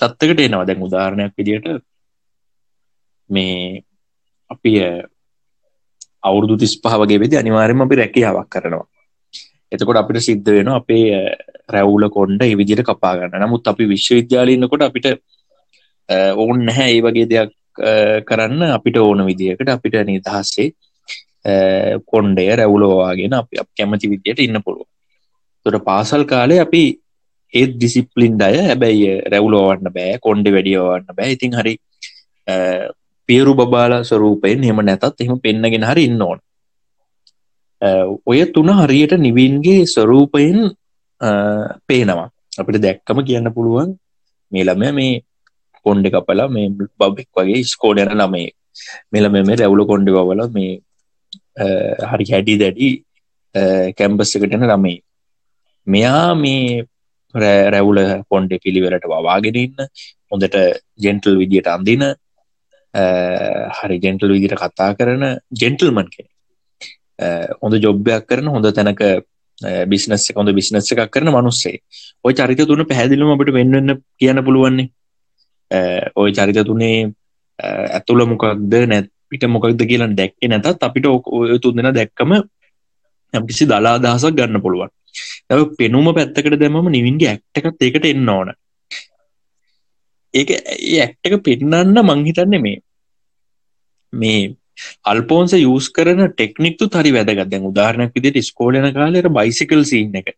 තත්වකට එනවා. දැන් උදාහරණයක් විදියට මේ අපි අ, අවුරුදු තිස් පහ වගේ වෙදි අනිවාර්යම අපි රැකියාවක් කරනවා. එතකොට අපිට සිද්ධ වෙන අපේ අ, රැවුල කොන්්ඩ එවිදිට කපාගන්න නමුත් අපි විශ්වවිද්‍යාලන්නකොට අපිට අ, ඕන් නැහැ ඒ වගේ දෙයක් අ, කරන්න. අපිට ඕන විදිහකට අපිට නිදහස්සේ අ, කොන්්ඩය රැවුලෝවාගෙන අපි අප කැමති විදියට ඉන්න පුළුව තොට පාසල් කාලේ අපි ඒත් ඩිසිප්ලින්ඩ අය. හැබැයි රැවුලෝවන්න බෑ කොන්්ඩ වැඩියවන්න බෑ. ඉතින් හරි අ, පියරු බබාල ස්වරූපයෙන් හෙම නැතත් එහම පෙන්න්නගෙන හරි ඉන්න ඕන. අ, ඔය තුන හරියට නිවින්ගේ ස්වරූපයෙන් අ, පේනවා. අපිට දැක්කම කියන්න පුළුවන් මේ ළමය මේ කොන්්ඩ කපලා මේ බබෙක් වගේ ස්කෝඩන ළමේ මෙලම මේ රැවුල කොන්්ඩ බවල මේ අ, හරි හැඩි දැඩි කැම්බස්සකටන ළමයි. මෙයා මේ රෑ- රැවුල කොන්්ඩ පිළිවෙලට වවාගෙන ඉන්න. හොඳට ජෙන්ටල් විදියට අන්දින අ, හරි ජෙන්ටල් විදිට කතා කරන ජෙන්ටල්මන් කෙනෙක්. අ, හොඳ ජොබ්යක් කරන හොඳ තැනක බිස්නස් හොඳ බිස්නස් එකක් කරන මනුස්සේ ඔය චරිත තුන පැහැදිලිම අපට වෙන්වන්න කියන්න පුළුවන්නේ. අ, ඔය චරිත තුනේ අ, ඇතුළ මොකක්ද නැත් පිට මොකක්ද කියලා දැක්කේ නැතත් අපිට ඔක- ඔය තුන්දෙන දැක්කම යම්කිසි දලා අදහසක් ගන්න පුළුවන්. ඇ පෙනුම පැත්තකට දැමම නිවින්ගේ ඇක්ටකත් ඒකට එන්න ඕන. ඒක ඒ ඇක්ටක පෙන්නන්න මංහිතන්නේ මේ මේ අල්පෝන්ස යස් කරන ටෙක්නික්තු හරි වැදගත්. දැන් උදාහරණයක් විදිට ස්කෝලන කාලෙට බයිසිකල් සීන් එක.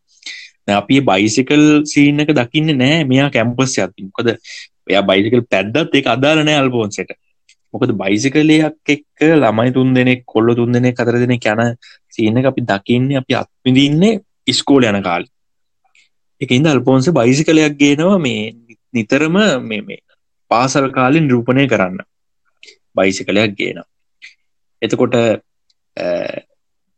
දැන් අපි බයිසිකල් සීන් එක දකින්න නෑ මෙයා කැම්පස් ඇති කොද එයා බයිසිකල් පැද්දත් ඒ අදාලනෑ අල්පෝන්සට මොකද බයිසිකලයක් එක්ක ළමයි තුන් දෙනෙක් කොල්ල තුන් දෙනෙ කතර දෙනෙ යන සීන අපි දකින්නේ අපි අත්විදින්නේ ඉස්කෝල යන කාල. එකන්ද අල්පෝන්ස බයිසිකලයක් ගේනවා මේ නිතරම මේ මේ පාසල් කාලින් රූපණය කරන්න. බයිසිකලයක් ගේන එතකොට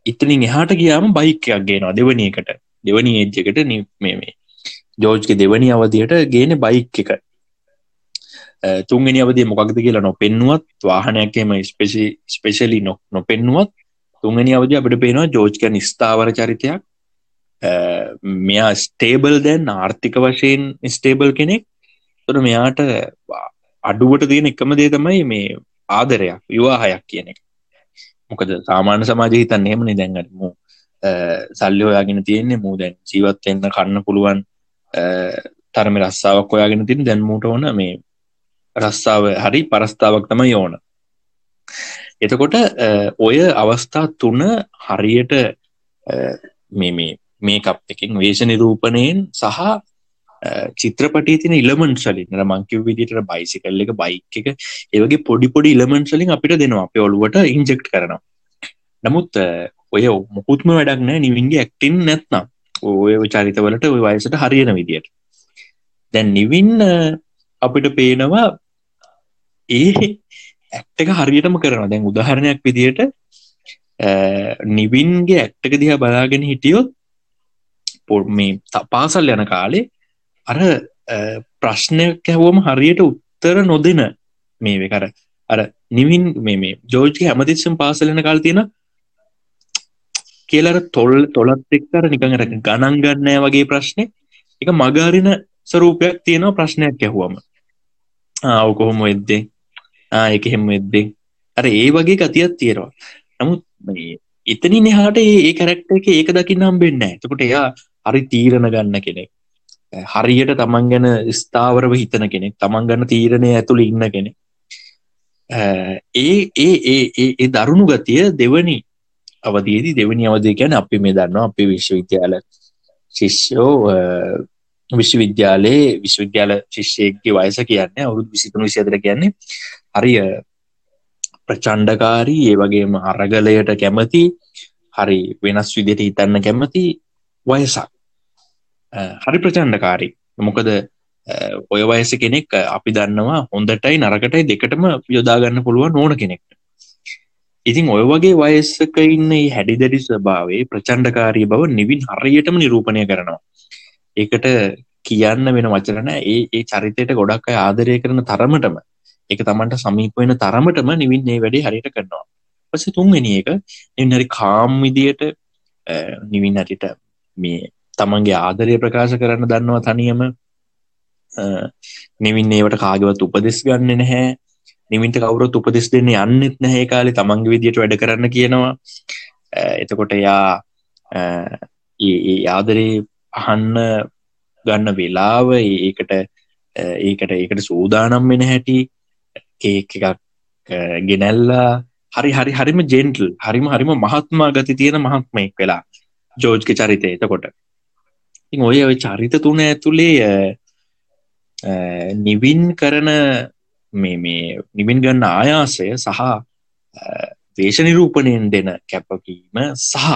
ඉතනින් එහාට ගියාම බයිකයක් ගේනවා දෙවනියකට දෙවනි ඒජ්ජකට මේ මේ ජෝජ්ක දෙවනි අවධියට ගේන බයික් එක. තුන්ගෙන අවදේ මොකක්ද කියලා නො පෙන්නුවත් වාහනයක්කම ස්පෙසි ස්පෙශලි නො නොපෙන්නුවත් තුන්ගනි අවධ අපට පේනවා ජෝජ්ක නිස්ථාවර චරිතයක්. මෙයා ස්ටේබල් දැන් ආර්ථික වශයෙන් ස්ටේබල් කෙනෙක්. තොට මෙයාට අඩුවට තියෙන එකම දේ තමයි මේ ආදරයක් විවාහයක් කියන එක. මොකද සාමාන්‍ය සමාජ හිතන්න එහෙමනි දැන්ගටමු සල්ලි ඔයාගෙන තියෙන්නේ මූ දැන් ජීවත්වෙන්න කන්න පුළුවන් තරම රස්සාාවක් ඔයාගෙන තින් දැන්මූට ඕන මේ රස්සාාව හරි පරස්ථාවක් තමයි ඕන. එතකොට ඔය අවස්ථා තුන හරියට මේ මේ කප් එකින් වේශ නිරූපණයෙන් සහ චිත්‍රපටි තින ඉලමන් සලින් මංකිව විදිට බයිසිකල් එක බයික් එක ඒවගේ පොඩි පොඩි ඉලමන් සලින් අපිට දෙනවා. අප ඔලුවට ඉන්ජෙක්් කරනවා. නමුත් ඔය මුකුත්ම වැඩක් නෑ නිවින්ගේ ඇක්ටින් නැත්නම්. ඔය චරිතවලට ඔය වයසට හරියන විදියට. දැන් නිවින් අපිට පේනවා ඒ ඇක්ටක හරියටම කරන දැන් උදාහරණයක් විදියට නිවින්ගේ ඇක්ටක දිහා බලාගෙන හිටියොත් පො මේ පාසල් යන කාලේ අර ප්‍රශ්නයක් ඇහුවම හරියට උත්තර නොදෙන මේ කර අර නිවින් මේ ජෝජ්ක හැමතිස්සම් පාසලන කාල් තියෙන කියලර තොල් තොලත් එක්කර නිකඟර ගණන් ගන්නෑ වගේ ප්‍රශ්නය එක මගාරින ස්වරූපයක් තියෙනවා ප්‍රශ්නයක් ඇහුවම. ආව කොහොම වෙද්දේ? එක හෙම වෙද්දේ? අර ඒ වගේ ගතියක් තියෙනවා. නමුත් එතනි නිහාට ඒ කැරක්ට එක ඒක දකින්නම් වෙන්න එතකොට එයා හරි තීරණ ගන්න කෙනෙක්. හරියට තමන් ගැන ස්ථාවරව හිතන කෙනෙක් තමන් ගන්න තීරණය ඇතුළ ඉන්න කෙනෙ ඒ ඒ ඒ ඒ දරුණු ගතිය දෙවනි අවදේදී දෙවනි අවදේ ගැන අපි මේ දන්නවා අපේ විශ්වවිද්‍යාල ශිෂ්‍යෝ විශ්වවිද්‍යාලයේ විශ්වවිද්‍යාල ශිෂ්‍යයක්ගේ වයස කියන්නේ අවුරුදු විසිතුන විසිතර කියන්නේ හරිය ප්‍රචණ්ඩකාරී ඒ වගේම අරගලයට කැමති හරි වෙනස් විදියට හිතන්න කැමති වයසක්. හරි ප්‍රචණ්ඩකාරී. මොකද ඔය වයස කෙනෙක් අපි දන්නවා හොඳටයි නරකටයි දෙකටම යොදාගන්න පුළුවන් ඕන කෙනෙක්ට. ඉතින් ඔය වගේ වයස්සක ඉන්න හැඩිදැඩි ස්වභාවේ ප්‍රචණ්ඩකාරී බව නිවින් හරියටම නිරූපණය කරනවා. ඒකට කියන්න වෙන වචරන ඒ ඒ චරිතයට ගොඩක් අය ආදරය කරන තරමටම එක තමන්ට සමීප වෙන තරමටම නිවින් ඒ වැඩේ හරිට කරනවා. පස තුන්වෙනි එක නිහරි කාම් විදියට නිවින් හටිට මේ තමන්ගේ ආදරය ප්‍රකාශ කරන්න දන්නවා තනියම. නිවින් ඒවට කාගවත් උපදෙස් ගන්න නැහැ. නිමින්ට කවුරොත් උපදෙස් දෙන්න යන්නෙත් නැහැ කාලේ තමන්ගේ විදියට වැඩ කරන්න කියනවා. එතකොට යා ඒ ආදරේ අහන්න ගන්න වෙලාව ඒකට ඒකට ඒකට සූදානම් වෙන හැටි ඒක එකක් ගෙනැල්ලා හරි හරි හරිම ජෙන්ටල් හරිම හරිම මහත්මා ගති තියෙන මහත්මයෙක් වෙලා ජෝජ්ක චරිතය. එතකොට ඉ ඔය ඔය චරිත තුන ඇතුළේ නිවින් කරන මේ මේ නිමින් ගන්න ආයාසය සහ දේශ නිරූපණයෙන් දෙන කැපකීම සහ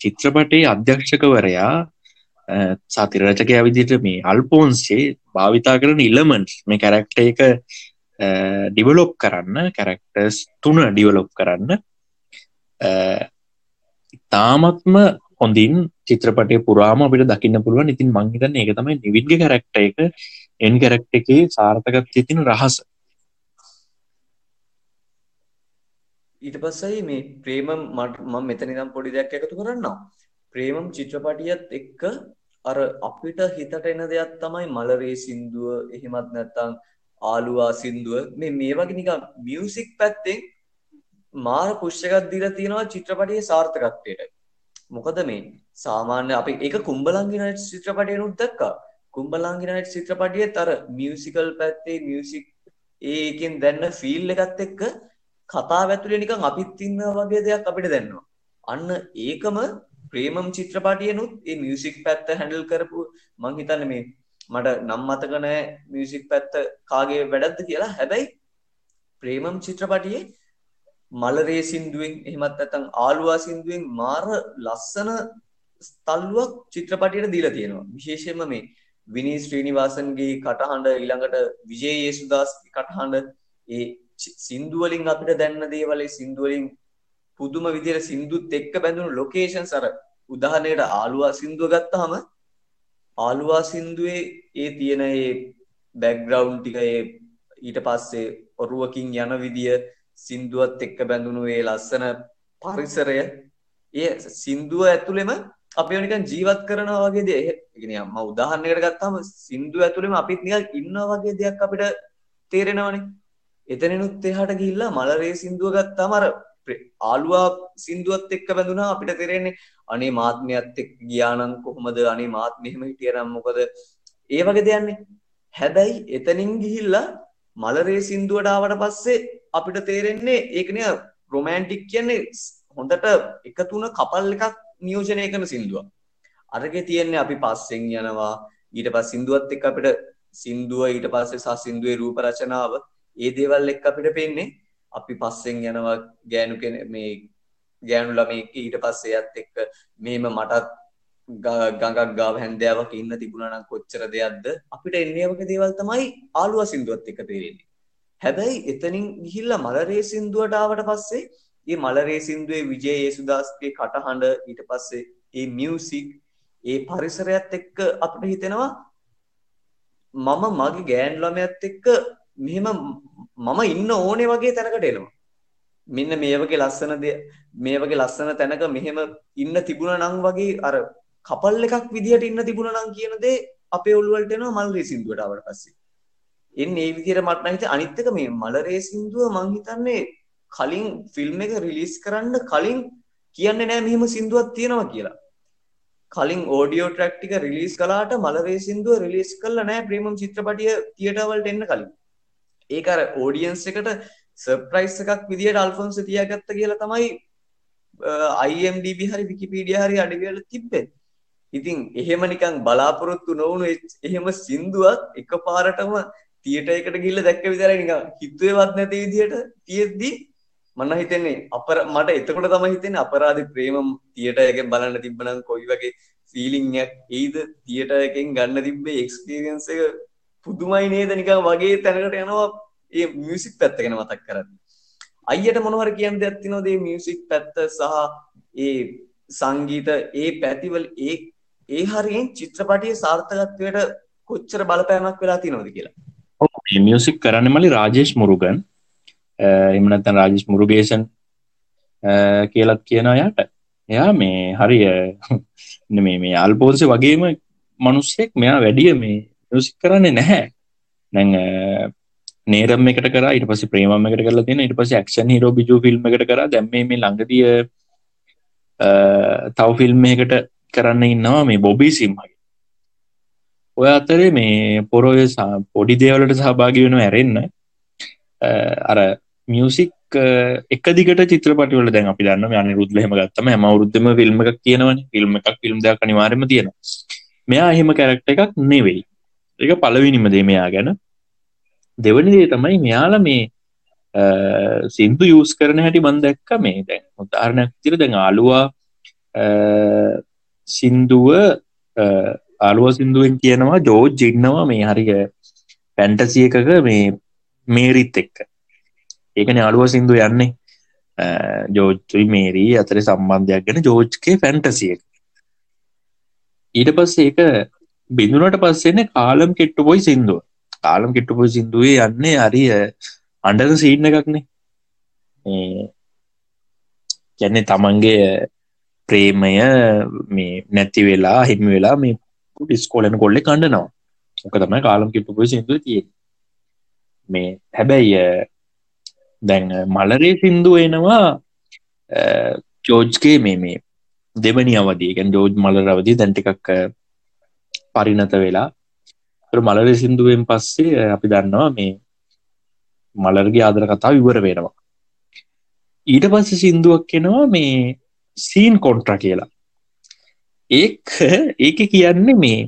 චිත්‍රපටේ අධ්‍යක්ෂකවරයා සතිරචකය විදිට මේ අල්පෝන්සේ භාවිතා කරන ඉලමන්ස් මේ කැරක්ට එක ඩිවලොප් කරන්න කැරක්ටර්ස් තුන ඩිවලොප් කරන්න තාමත්ම හොඳින් චිත්‍රපටය පුරාම අපිට දකින්න පුළුවන් ඉතින් මංහිතන්න ඒක තමයි නිවිඩ්ග කැරක්ට එක එන් කැරක්ට එකේ සාර්ථකත් තිතින රහස ඊට පස්සයි මේ ප්‍රේම මට මම මෙතන ඉඳන් පොඩි දෙයක් එකතු කරන්නම්. ප්‍රේමම් චිත්‍රපටියත් එක්ක අර අපිට හිතට එන දෙයක් තමයි මලරේ සින්දුව එහෙමත් නැත්නම් ආලුවා සින්දුව මේ මේ වගේ නිකන් මියුසික් පැත්තෙන් මාර පුෂ් එකක් දීලා තියෙනවා චිත්‍රපටයේ සාර්ථකත්වයට. මොකද මේ සාමාන්‍ය අපි ඒක කුම්බලංගි නයිට් චිත්‍රපටයනුත් දැක්කා. කුම්බලංගි නයිට් චිත්‍රපටියේත් අර මියුසිකල් පැත්තේ මියුසික් ඒකෙන් දැන්න ෆීල් එකත් එක්ක කතාව ඇතුලේ නිකන් අපිත් ඉන්නා වගේ දෙයක් අපිට දැනෙනවා. අන්න ඒකම ප්‍රේමම් චිත්‍රපටියනුත් ඒ මියුසික් පැත්ත හැන්ඩල් කරපු මං හිතන්නේ මේ මට නම් මතක නැහැ මියුසික් පැත්ත කාගේ වැඩක්ද කියලා. හැබැයි ප්‍රේමම් චිත්‍රපටියේ මලරේ සින්දුවෙන් එහෙමත් නැත්නම් ආලුවා සින්දුවෙන් මාර ලස්සන තල්ලුවක් චිත්‍රපටියට දීලා තියෙනවා. විශේෂයෙන්ම මේ විනී ශ්‍රීනිවාසන්ගේ කටහඬ ඊළඟට විජේ යේසුදාස්ගේ කටහඬ ඒ සින්දු වලින් අපිට දැනන දේවල් ඒ සින්දු වලින් පුදුම විදියට සින්දුත් එක්ක බැඳුණු ලොකේෂන්ස් අර උදාහරණයකට ආලුවා සින්දුව ගත්තාම ආලුවා සින්දුවේ ඒ තියෙන ඒ බැක්ග්‍රවුන්ඩ් ටික ඒ ඊට පස්සේ ඔරුවකින් යන විදිය සින්දුවත් එක්ක බැඳුණු ඒ ලස්සන පරිසරය ඒ සින්දුව ඇතුළෙම අපිව නිකන් ජීවත් කරනවා වගේ දේ. ඒ කියන්නේ මම උදාහරණයකට ගත්තාම සින්දුව ඇතුළෙම අපිත් නිකන් ඉන්නවා වගේ දෙයක් අපිට තේරෙනවනේ. එතනිනුත් එහාට ගිහිල්ලා මලරේ සින්දුව ගත්තාම අර ආලුවා සින්දුවත් එක්ක බැඳුනා අපිට තේරෙන්නේ අනේ මාත්මයත් එක්ක ගියා නම් කොහොමද අනේ මාත් මෙහෙම හිටියනම් මොකද ඒ වගේ දෙයක්නේ හැබැයි එතනින් ගිහිල්ලා මලරේ සින්දුවට ආවට පස්සේ අපිට තේරෙන්නේ ඒකනේ රොමෑන්ටික් කියන්නේ හොඳට එකතුන කපල් එකක් නියෝජනය කරන සින්දුවක්. අරගේ තියෙන්නේ අපි පස්සෙන් යනවා. ඊට පස්සේ සින්දුවත් එක්ක අපිට සින්දුව ඊට පස්සේ සහ සින්දුවේ රූප රචනාව ඒ දේවල් එක්ක අපිට පේන්නේ අපි පස්සෙන් යනවා ගෑනු කෙනෙ මේ ගෑනු ළමයෙක් ඊට පස්සේ එයත් එක්ක. මේම මටත් ගඟක් ගාව හැන්දෑවක ඉන්න තිබුණා නම් කොච්චර දෙයක්ද අපිට එන්නේ වගේ දේවල් තමයි ආලුවා සින්දුවත් එක්ක තේරෙන්නේ. හැබැයි එතනින් ගිහිල්ලා මලරේ සින්දුවට ආවට පස්සේ මේ මලරේ සින්දුවේ විජේ යේසුදාස්ගේ කටහඬ ඊට පස්සේ ඒ මියුසික් ඒ පරිසරයත් එක්ක අපිට හිතෙනවා මම මගේ ගෑන් ළමයාත් එක්ක මෙහෙම මම ඉන්න ඕනේ වගේ තැනකට එනවා. මෙන්න මේ වගේ ලස්සන මේ වගේ ලස්සන තැනක මෙහෙම ඉන්න තිබුණා නම් වගේ අර කපල් එකක් විදිහට ඉන්න තිබුණා නම් කියන දේ අපේ ඔළුව වලට එනවා මල්රේ සින්දුවට ආවට පස්සේ. එන්නේ ඒ විදිහට මට නම් හිතේ අනිත් එක මේ මලරේ සින්දුව මං හිතන්නේ කලින් ෆිල්ම් එක රිලීස් කරන්න කලින් කියන්නේ නෑ මෙහෙම සින්දුවක් තියෙනවා කියලා. කලින් ඕඩියෝ ට්‍රැක් ටික රිලීස් කළාට මලරේ සින්දුව රිලීස් කළා නෑ ප්‍රීමියම් චිත්‍රපටිය තියටර් වලට එන්න කලින්. ඒක අර ඕඩියන්ස් එකට සර්ප්‍රයිස් එකක් විදිහට අල්ෆොන්ස් තියාගත්ත කියලා තමයි IMDb හරි විකිපීඩියා හරි අඩවිවල තිබ්බේ. ඉතින් එහෙම නිකන් බලාපොරොත්තු නොවුණු එහෙම සින්දුවක් එකපාරටම තියටර් එකට ගිහිල්ලා දැක්ක විතරයි නිකන් හිතුවේවත් නැති විදිහට තියෙද්දි මම හිතන්නේ අපර මට එතකොට තමයි හිතෙන්නේ අපරාධ ප්‍රේමම් තියටර් එකෙන් බලන්න තිබ්බනම් කොයි වගේ ෆීලිං එකක් එයිද තියටර් එකෙන් ගන්න තිබ්බේ එක්ස්පීරියන්ස් එක පුදුමයි නේද නිකන් වගේ තැනකට යනවා ඒ මියුසික් පැත්ත ගැන මතක් කරන්නේ. අයියට මොනවර කියන්න දෙයක් තියෙනවද මේ මියුසික් පැත්ත සහ ඒ සංගීත ඒ පැතිවල ඒ ඒ හරියෙන් චිත්‍රපටයේ සාර්ථකත්වයට කොච්චර බලපෑමක් වෙලා තියෙනවද කියලා. ඔව් මේ මියුසික් කරන්න මලි රාජේෂ් මුරුගන්. එහෙම නැත්නම් රාජේෂ් මුරුගේසන් කියලත් කියන යට එයා මේ හරිය මේ මේ අල්පෝන්සේ වගේම මනුස්සෙක්. මෙයා වැඩිය මේ මියසික් කරන්නේ නැහැ. නැං නේරම් එකට කර ඉට පස ප්‍රේම එකට කරලා තියෙන ඉට පස ක්ෂන් හිරෝ බිජු ෆිල්ම් එකට කර. දැම්ම මේ ළඟදිය තව ෆිල්ම් එකට කරන්න ඉන්නවා මේ බොබී සිම්හගේ ඔය අතරේ මේ පොරොය පොඩි දේවලට සහභාගි වෙන ඇරෙන්න අර මියසික් එක දිගට චිත්‍රපටිවල දැන් අපි දන්න යන රුද්ලහෙම ගත්තම හැම වරුද්ධම ෆිල්ම් එකක් කියනවන ෆිල්ම් එකක් ෆිල්ම් දෙයක් අනිවාර්යම තියෙන මෙයා එහෙම කැරක්ට එකක් නෙවෙයි. එක පලවිනිම දේ මෙයා ගැන. දෙවනි දේ තමයි මෙයාල මේ සිින්දු යස් කරන හැටි බන් දැක්ක මේ දැන්. උදාරණයක් තිර දැන් ආලුවා සින්දුව ආලුව සිින්දුවෙන් කියනවා ජෝජ් ජින්නවා මේ හරික පැන්ටසිය එකක මේ මේරිත් එක්ක. ඒකන අලුව සිින්දු යන්නේ. ජෝජ්චුයි මේරී අතර සම්බන්ධයක් ගැන ජෝජ්ගේ ෆැන්ටසිය ඊට පස්ස ඒක බිඳුනට පස්සෙන කාලම් කෙට්ටු පොයි සිින්දුව. කාලම් කෙට්ටු පොයි සිින්දුවේ යන්නේ හරිය අන්ඩර සීන්න එකක්නේ. ගැන්නේ තමන්ගේ ප්‍රේමය මේ නැති වෙලා හිමි වෙලා මේ ඩිස්කෝලන කොල්ලෙ කණ්ඩනවා ඕක තමයි කාලම් කිට්ටු පොයි සිින්දුව තිය මේ හැබැයි දැන් මලරේ සින්දු එනවා ජෝජ්ගේ මේ මේ දෙවනි අවදී ගැන් ජෝජ් මලර අවදී දැන්ටිකක් පරිනත වෙලා. මලර සින්දුවෙන් පස්සේ අපි දන්නවා මේ මලර්ගේ ආදර කතා විවර වෙනවා. ඊට පස්ස සින්දුවක් කෙනවා මේ සීන් කොන්ට්‍ර කියලා. ඒක ඒක කියන්නේ මේ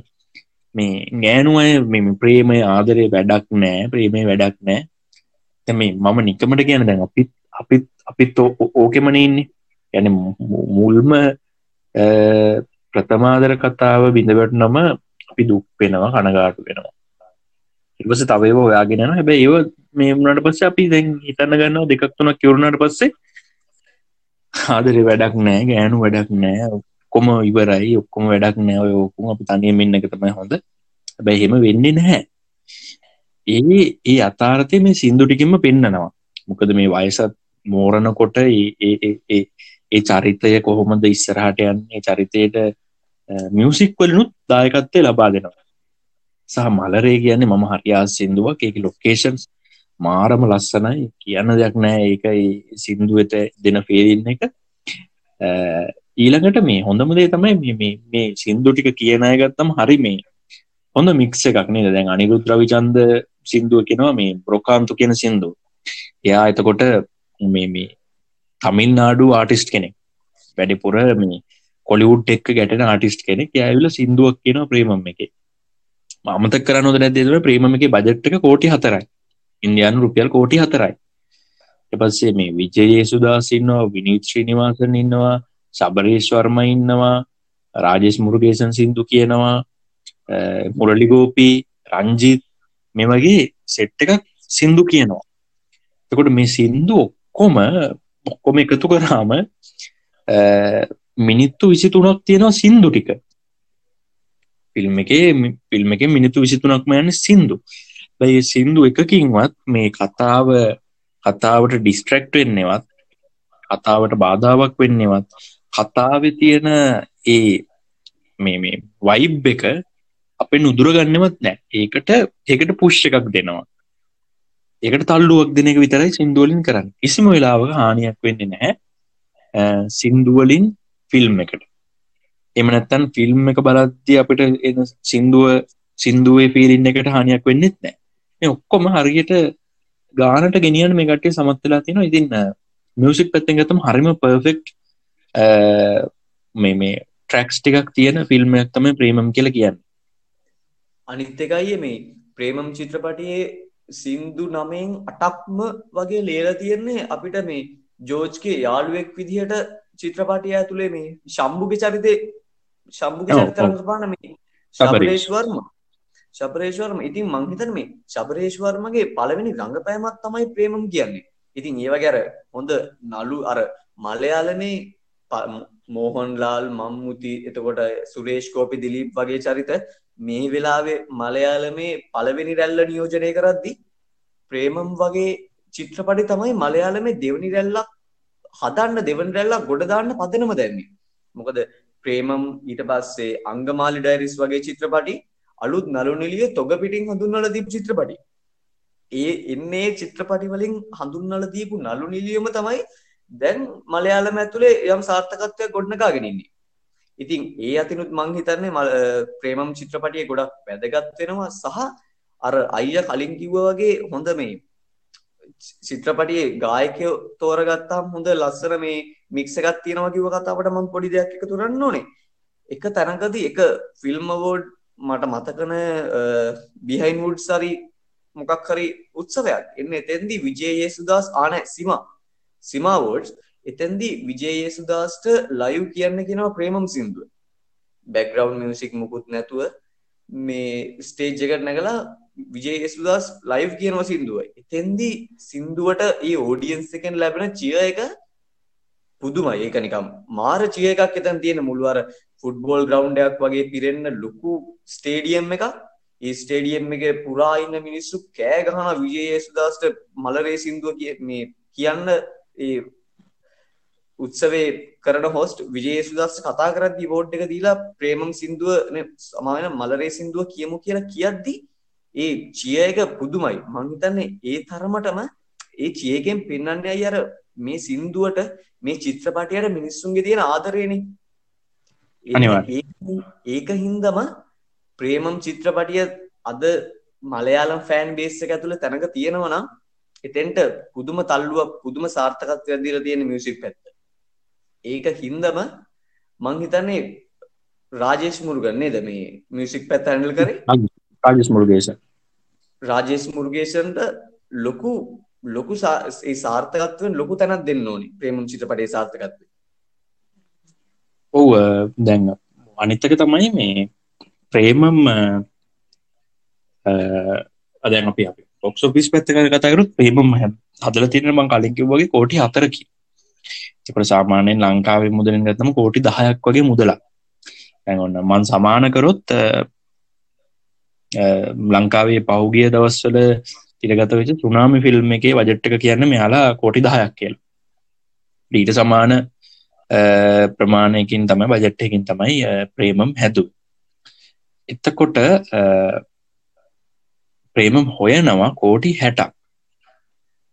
මේ ගෑනුවය මෙම ප්‍රේමය ආදරය වැඩක් නෑ ප්‍රේමය වැඩක් නෑ. මේ මම නිකමට කියන දැන් අපිත් අපිත් අපිත් ඕ- ඕකෙමන ඉන්නේ. යන මුල්ම අ, ප්‍රථමාදර කතාව බිඳවට නම අපි දුක් වෙනවා කනගාටු වෙනවා. ඉවස තවව ඔයාගෙන හැබැයි ඒව මේ වුණට පස්ස අපි දැන් හිතන්න ගන්නවා දෙකක් තුනක් කිවරුණට පස්සේ ආදරේ වැඩක් නෑ ගෑනු වැඩක් නෑ. ඔක්කොම ඉවරයි ඔක්කොම වැඩක් නෑ. ඔය ඕකුම් අපි තනියම ඉන්න එක තමයි හොඳ. හැබැයි එහෙම වෙන්නේ නැහැ. ඒ ඒ අතාරතය මේ සින්දු ටිකින්ම පෙන්නනවා. මොකද මේ වයසත් මෝරණකොට ඒ- ඒ ඒ- ඒ ඒ චරිතය කොහොමද ඉස්සරහට යන්නේ? චරිතයට මියසික් වලනුත් දායකත්වය ලබා දෙනවා. සහ මලරේ කියන්නේ මම හරියා සිින්දුවක්. ඒක ලොකේෂන්ස් මාරම ලස්සනයි කියන්න දෙයක් නෑ. ඒක ඒ සින්දුවට දෙන පේරන්න එක. අ, ඊළඟට මේ හොඳමදේ තමයි මේ- මේ මේ සින්දු ටික කියනය ගත්තම හරි මේ හොඳ මික්ස එකක් නේද? දැන් අනිරුත් රවිචන්ද සින්දුව කෙනවා මේ බ්‍රොකාන්තු කියන සින්දු. එයා එතකොට මේ මේ තමිල් නාඩු ආටිස්ට් කෙනෙක්. වැඩිපුර මේ කොලිවුඩ් එක්ක ගැටෙන ආටිස්ට් කෙනෙක්. ඇවිල සිින්දුවක් කියන ප්‍රේමම් එක. මතක කරන්න නැදේව ප්‍රේමම එක බජට්ක කෝටි හතරයි. ඉන්දයානු රුපියල් කෝටි හතරයි. එපස්සේ මේ විජයේ සුදාසින්නවා විනිත් ශ්‍රීනිවාසන ඉන්නවා සබරේශ්වර්ම ඉන්නවා රාජෙස් මුරුගේසන් සින්දු කියනවා අ, මුරලිගෝපී රංජිත් මේ වගේ සෙට් එකක් සින්දු කියනවා. එකොට මේ සින්දු ඔක්කොම ඔක්කොම එකතු කරාම අ, මිනිත්තු විසි තුනක් තියෙනවා සින්දු ටික. ෆිල්ම් එක ෆිල්ම් එක මිනිත්තු විසිතුනක්ම යන සින්දු. බයි සින්දු එකකින්වත් මේ කතාව කතාවට ඩිස්ට්‍රක්ට වෙන්නේවත් කතාවට බාධාවක් වෙන්නේවත් කතාව තියෙන ඒ මේ මේ වයිබ් එක අපෙන් උදුරගන්නවත් නෑ. ඒකට ඒකට පුෂ් එකක් දෙනවා. ඒකට තල්ලුවක් දෙන එක විතරයි සින්දුවලින් කරන්න. කිසිම වෙලාවක හානියක් වෙන්නේ නැහැ. අ, සින්දුවලින් ෆිල්ම් එකට. එමනත්තන් ෆිල්ම් එක බලද්දි අපිට එන සින්දුව සින්දුවේ පිරින්න එකට හානියක් වෙන්නෙත් නෑ. මේ ඔක්කොම හරියට ගානට ගෙනියන් මේ කටේ සමත්වෙලා තියෙන ඉතින් මියසික් පැත්තෙන් ගතම හරිම පර්ෆෙක්් මේ මේ ට්‍රක්ස් ටිකක් තියෙන ෆිල්ම් එක්තම ප්‍රේමම් කියල කියන්න අනිත් එකයි මේ ප්‍රේමම් චිත්‍රපටයේ සින්දු නමෙන් අටක්ම වගේ ලේලා තියෙන්නේ අපිට මේ ජෝජ්ගේ යාළුවෙක් විදිහට චිත්‍රපටය ඇතුළේ මේ ශම්භුග චරිතය ශම්භුග ඔව්, චරිතරම ඔව්. පාන මේ ශබරේෂ්. ශබරේශ්වර්ම ශබරේශ්වර්ම ඉතින් මංහිතන මේ ශබරේශ්වර්මගේ පළවෙනි රඟපෑමත් තමයි ප්‍රේමම් කියන්නේ. ඉතින් ඒව ගැර හොඳ නලු අර මලයාලනේ ප- මෝහන්ලාල් මම්මුති එතකොට සුරේෂ් කෝපි දිලීප් වගේ චරිත මේ වෙලාවේ මලයාලමේ පළවෙනි රැල්ල නියෝජනය කරද්දි ප්‍රේමම් වගේ චිත්‍රපටි තමයි මලයාලමේ දෙවනි රැල්ලක් හදන්න දෙවනි රැල්ලක් ගොඩදාන්න පදනම දැන්නේ. මොකද ප්‍රේමම් ඊට පස්සේ අංගමාලි ඩයිරිස් වගේ චිත්‍රපටි අලුත් නළුනිලිය තොග පිටින් හඳුන්වල දීපු චිත්‍රපටි ඒ එන්නේ චිත්‍රපටි වලින් හඳුන්වල දීපු නළු නිලියම තමයි දැන් මලයාලම ඇතුලේ යම් සාර්ථකත්වයක් ගොඩනගාගෙන ඉන්නේ. ඉතින් ඒ අතිනුත් මං හිතන්නේ මල- අ, ප්‍රේමම් චිත්‍රපටිය ගොඩක් වැදගත් වෙනවා සහ අර අයියා කලින් කිව්වා වගේ හොඳ මේ චිත්‍රපටියේ ගායකයෝ තෝරගත්තාම හොඳ ලස්සන මේ මික්ස් එකක් තියෙනවා කිව්ව කතාවට මම පොඩි දෙයක් එකතු කරන්න ඕනේ. එක තැනකදී එක ෆිල්ම් අවෝඩ් මට මතකන බිහයින් වුඩ් සරි මොකක් හරි උත්සවයක්. එන්න එතැන්දි විජයේසුදාස් ආනෑ සිම. සිමාවෝඩ්ස් එතැන්දි විජයේසුදාස්ට ලයිව් කියන්න කෙනවා ප්‍රේමම් සිින්දුව. බැක්ග්‍රවන්් මියසික් මුකුත් නැතුව මේ ස්ටේජ් එකට නැගලා විජයේසුදාස් ලයිව් කියනවා සිින්දුව එතැන්දි සිින්දුවට ඒ ඕඩියන්ස් එකෙන් ලැබෙන චිය එක පුදුමයි. ඒක නිකම් මාර චිය එකක් එතැන් තියෙන මුළුවර ෆුට්බෝල් ග්‍රවන්්ඩයක් වගේ පිරෙන්න ලොකු ස්ටේඩියම් එක ඒ ස්ටේඩියම් එක පුරා ඉන්න මිනිස්සු කෑ ගහන විජයේ සුදාස්ට මලරේ සින්දුව කිය මේ කියන්න ඒ උත්සවේ කරන හොස්ට විජයේ සුදස් කතා කරදදි බෝඩ් එක දීලා ප්‍රේමම් සින්දුව සමායන මලරේ සින්දුව කියමු කියලා කියද්දි ඒ චිය එක පුදුමයි. මංහිතන්නේ ඒ තරමටම ඒ චියකෙන් පෙන්න්න අයි අර මේ සින්දුවට මේ චිත්‍රපටයට මිනිස්සුන්ගේ තියෙන ආදරයනේ අනිවාර්යෙන්. ඒක හින්දම ප්‍රේමම් චිත්‍රපටිය අද මලයාලම් ෆෑන් බේස්ස එක ඇතුළ තැනක තියෙනවනම් එතෙන්ට පුදුම තල්ලුව පුදුම සාර්ථකත්වය දීල තියෙන මියසික් පැත්ත. ඒක හින්දම මං හිතන්නේ රාජේෂ් මුරුගන්නේ ද මේ මියසික් පැත් ඇන්ඩල් කරේ? රාජස් මුරුගේෂ රාජේෂ් මුර්ගේෂන්ට ලොකු ලොකු සාර්ථකත්වෙන් ලොකු තැනක් දෙන්න ඕනි ප්‍රේමම් චිත්‍රපටයේ සාර්ථකත්වය. ඔව් අ, දැන් අනිත්තක තමයි මේ ප්‍රේමම් අදැන් අපි අපි ඔක්සෝපිස් පැත්ත කතාකරුත් ප්‍රේමම් හදල තිරන මං කලින්කිව වගේ කෝටි හතරකි. එකට සාමානයෙන් ලංකාවේ මුදලින් ගත්තම කෝටි දහයක් වගේ මුදලා දැන් ඔන්න මන් සමානකරොත් අ, අ, ලංකාවේ පහුගිය දවස්වල තිරගත වෙච තුනාමි ෆිල්ම් එකේ වජට්ටක කියන්න මෙයාලා කෝටි දහයක් කියල. ඊට සමාන අ, ප්‍රමාණයකින් තමයි බජට්ටයකින් තමයි අ, ප්‍රේමම් හැදු එත්තකොට අ, ප්‍රේමම් හොයනවා කෝටි හැටක්.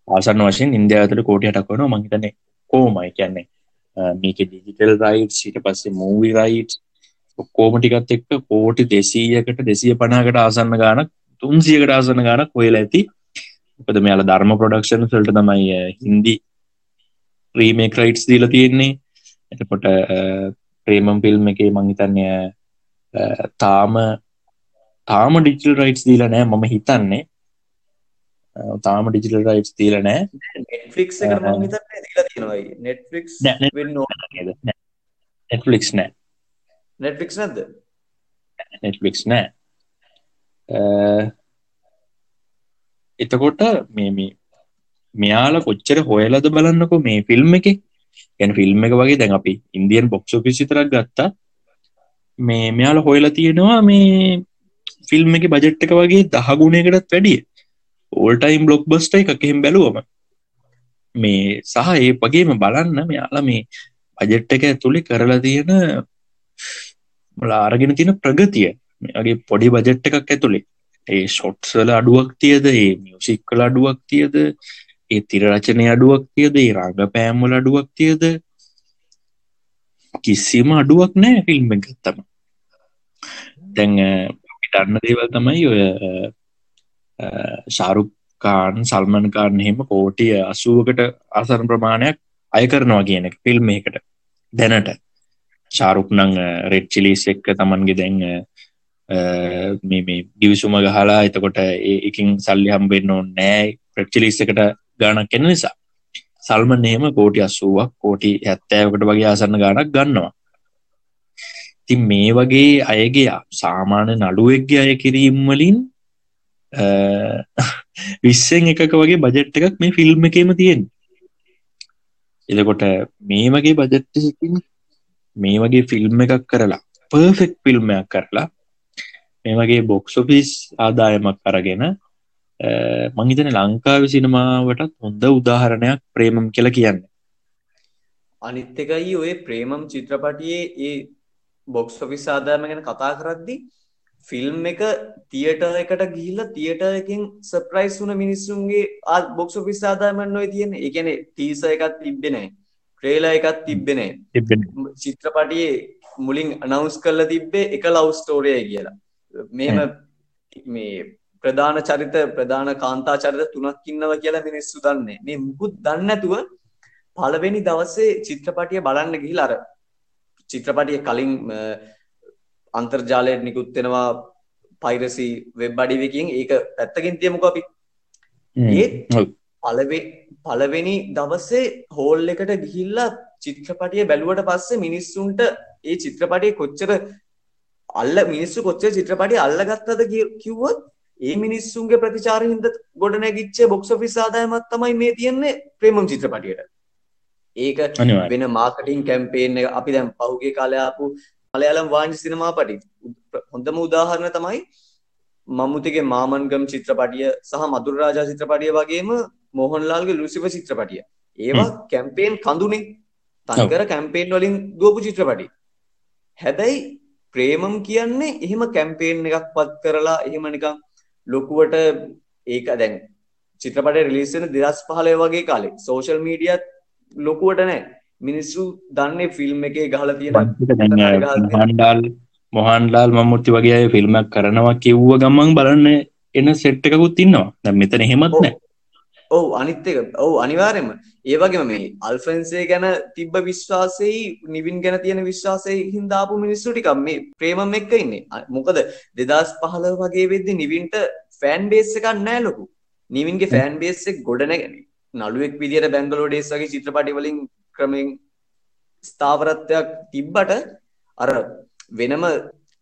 ආසන් වශයෙන් ඉන්දයාතුළ කෝටි හටක් වන මහිතනේ කෝමයි කියන්නේ මේක ඩිජිටල් රයිට් සිට පස්සේ මූවි රයිට් ඔක්කෝමටිකත් එක්ක කෝටි දෙසීයකට දෙසිය පනාකට ආසන්න ගානක් තුන්සියකට ආසන ගානක් හොයලා ඇති. උපද මෙයාල ධර්ම ප්‍රඩක්ෂන් සල්ට තමයි අ, හින්දි රීමේක් රයිට්ස් දීල තියෙන්නේ. එතකොට ප්‍රේමම් ෆිල්ම් එකේ මංහිතන්නය තාම තාම ඩිජිල් රයිට්ස් දීල නෑ මම හිතන්නේ. තාම ඩිජිටල් රයිට්ස් දීල නෑ. තියෙනවා නෙට්ෆලික්ස් නෑ, වෙන්න ඕන නෙට්ලික්ස් නෑ එතකොට මේ මෙයාල කොච්චර හොයලද බලන්නකො මේ ෆිල්ම් එක ගැන ෆිල්ම් එක වගේ දැන් අපි ඉන්දියන් බොක්ෂ පිසිතරක් ගත්තා. මේ මෙයාල හොයලා තියෙනවා මේ ෆිල්ම් එක බජට් එක වගේ දහගුණයකටත් වැඩිය. ඕල්ටයිම් බ්ලොක් බස්ට එකක් එහෙම බැලුවම. මේ සහ ඒ වගේම බලන්න මෙයාලා මේ බජට් එක ඇතුළි කරලා තියෙන අරගෙන තියෙන ප්‍රගතිය. මේගේ පොඩි බජට් එකක් ඇතුළේ ඒ ෂොට්සල අඩුවක් තියද? ඒ මියසික් කල අඩුවක් තියද? ඒ තිරරචනය අඩුවක් තියද ඒ රංග පෑම්වල අඩුවක් තියද? කිසිම අඩුවක් නෑ ෆිල්ම් එක ගත්තම දැන් අ, අපි දන්න දේවල් තමයි ඔය ශාරුකාන් සල්මන්කාන් හෙම කෝටිය අසුවකට අසරණ ප්‍රමාණයක් අය කරනවා කියන එක ෆිල්ම් එකට දැනට. ශාරුක් නං රෙඩ් චිලිස් එක්ක තමන්ගේ දැන් අ, අ, මේ මේ ගිවිසුම ගහලා එතකොට ඒ එකින් සල්ලි හම්බෙන්න ඕන නෑ. ප්‍රච්චිලිස් එකට ගානක් එන්න නිසා. සල්මන් එහෙම කෝටි අස්සුවක් කෝටි හැත්තෑවකට වගේ ආසන්න ගානක් ගන්නවා. ඉතින් මේ වගේ අයගේ සාමාන්‍ය නළුවෙක්ගේ අය කිරීම්වලින් විස්සෙන් එකක වගේ බජට් එකක් මේ ෆිල්ම් එකේම තියෙන් එදකොට මේ වගේ බජට්ටසිකින් මේ වගේ ෆිල්ම් එකක් කරලා පර්ෆෙක්් ෆිල්ම්මයක් කරලා මේ වගේ බොක්සොෆිස් ආදායමක් කරගෙන මංහිතන ලංකාව සිනමාවටත් හොඳ උදාහරණයක් ප්‍රේමම් කියලා කියන්න අනිත් එකයි ඔය ප්‍රේමම් චිත්‍රපටියේ ඒ බොක්ස් ඔෆිස් ආදායම ගැන කතා කරද්දි ෆිල්ම් එක තියටර් එකට ගිහිල්ලා තියටර් එකෙන් සර්ප්‍රයිස් වුණ මිනිස්සුන්ගේ බොක්ස් ඔෆිස් ආදායම නොයි තියෙන්නේ. ඒ කියන්නේ ටීසර් එකක් තිබ්බේ නැහැ. ට්‍රේලර් එකක් තිබ්බේ නැහැ. චිත්‍රපටියේ මුලින් අනවුස් කරලා තිබ්බේ එක ලව් ස්ටෝරියයි කියලා. මෙහෙම මේ ප්‍රධාන චරිත ප්‍රධාන කාන්තා චරිත තුනක් ඉන්නවා කියලා මිනිස්සු දන්නේ. මේ මුකුත් දන්නේ නැතුව පළවෙනි දවසේ චිත්‍රපටිය බලන්න ගිහිල්ලා අර චිත්‍රපටිය කලින් අන්තර්ජාලයට නිකුත් වෙනවා පයිරසි වෙබ් අඩියකින් ඒක පැත්තකින් තියමුකෝ අපි. ඒත් පළවෙ පළවෙනි දවසේ හෝල් එකට ගිහිල්ලා චිත්‍රපටිය බැලුවට පස්සේ මිනිස්සුන්ට ඒ චිත්‍රපටිය කොච්චර අල්ල මිනිස්සු කොච්චර චිත්‍රපටිය අල්ලගත්තද කිව්වොත් ඒ මිනිස්සුන්ගේ ප්‍රතිචාර හින්දා ගොඩනැගිච්ච බොක්ස් ඔෆිස් ආදායමක් තමයි මේ තියෙන්නේ ප්‍රේමම් චිත්‍රපටියට. ඒක. වෙන මාර්කටිං කැම්පේන් එක අපි දැන් පහුගිය කාලේ ආපු මලයාලම් වාණිජ සිනමාපටි හොඳම උදාහරණ තමයි මම්මුතිගේ මාමන්ගම් චිත්‍රපටිය සහ මදුර රාජා චිත්‍රපටිය වගේම මෝහන්ලාල්ගේ ලුසිෆර් චිත්‍රපටිය. ඒවා කැම්පේන් කඳුනේ. තනිකර කැම්පේන් වලින් දුවපු චිත්‍රපටි. හැබැයි ප්‍රේමම් කියන්නේ එහෙම කැම්පේන් එකක් පත් කරලා එහෙම නිකන් ලොකුවට ඒක දැන් චිත්‍රපටය රිලීස් වෙන 2015 වගේ කාලේ. සෝෂල් මීඩියත් ලොකුවට නැහැ. මිනිස්සු දන්නේ ෆිල්ම් එකේ ගහලා තියෙන මොහන්ඩාල් මොහන්ඩාල් මමුත්ති වගේ අය ෆිල්ම්මක් කරනවා කිව්ව ගමන් බලන්න එන සෙට් එකකුත් ඉන්නවා. දැ මෙතන හෙමත් නෑ ඔව් අනිත් එක. ඔව් අනිවාර්යයෙන්ම. ඒ වගේම මේ අල්ෆ්‍රන්සේ ගැන තිබ්බ විශ්වාසෙයි නිවින් ගැන තියෙන විශ්වාසය හින්දා ආපු මිනිස්සු ටිකක්. මේ ප්‍රේමම් එක්ක ඉන්නේ. අ- මොකද 2015 වගේ වෙද්දි නිවින්ට ෆෑන් බේස් එකක් නැහැ ලොකු. නිවින්ගේ ෆෑන් බේස්සෙක් ගොඩනැගෙන. නළුවෙක් විදියට බැංගලෝ ඩේස් වගේ චිත්‍රපටි වලින් ක්‍රමෙන් ස්ථාවරත්වයක් තිබ්බට අර වෙනම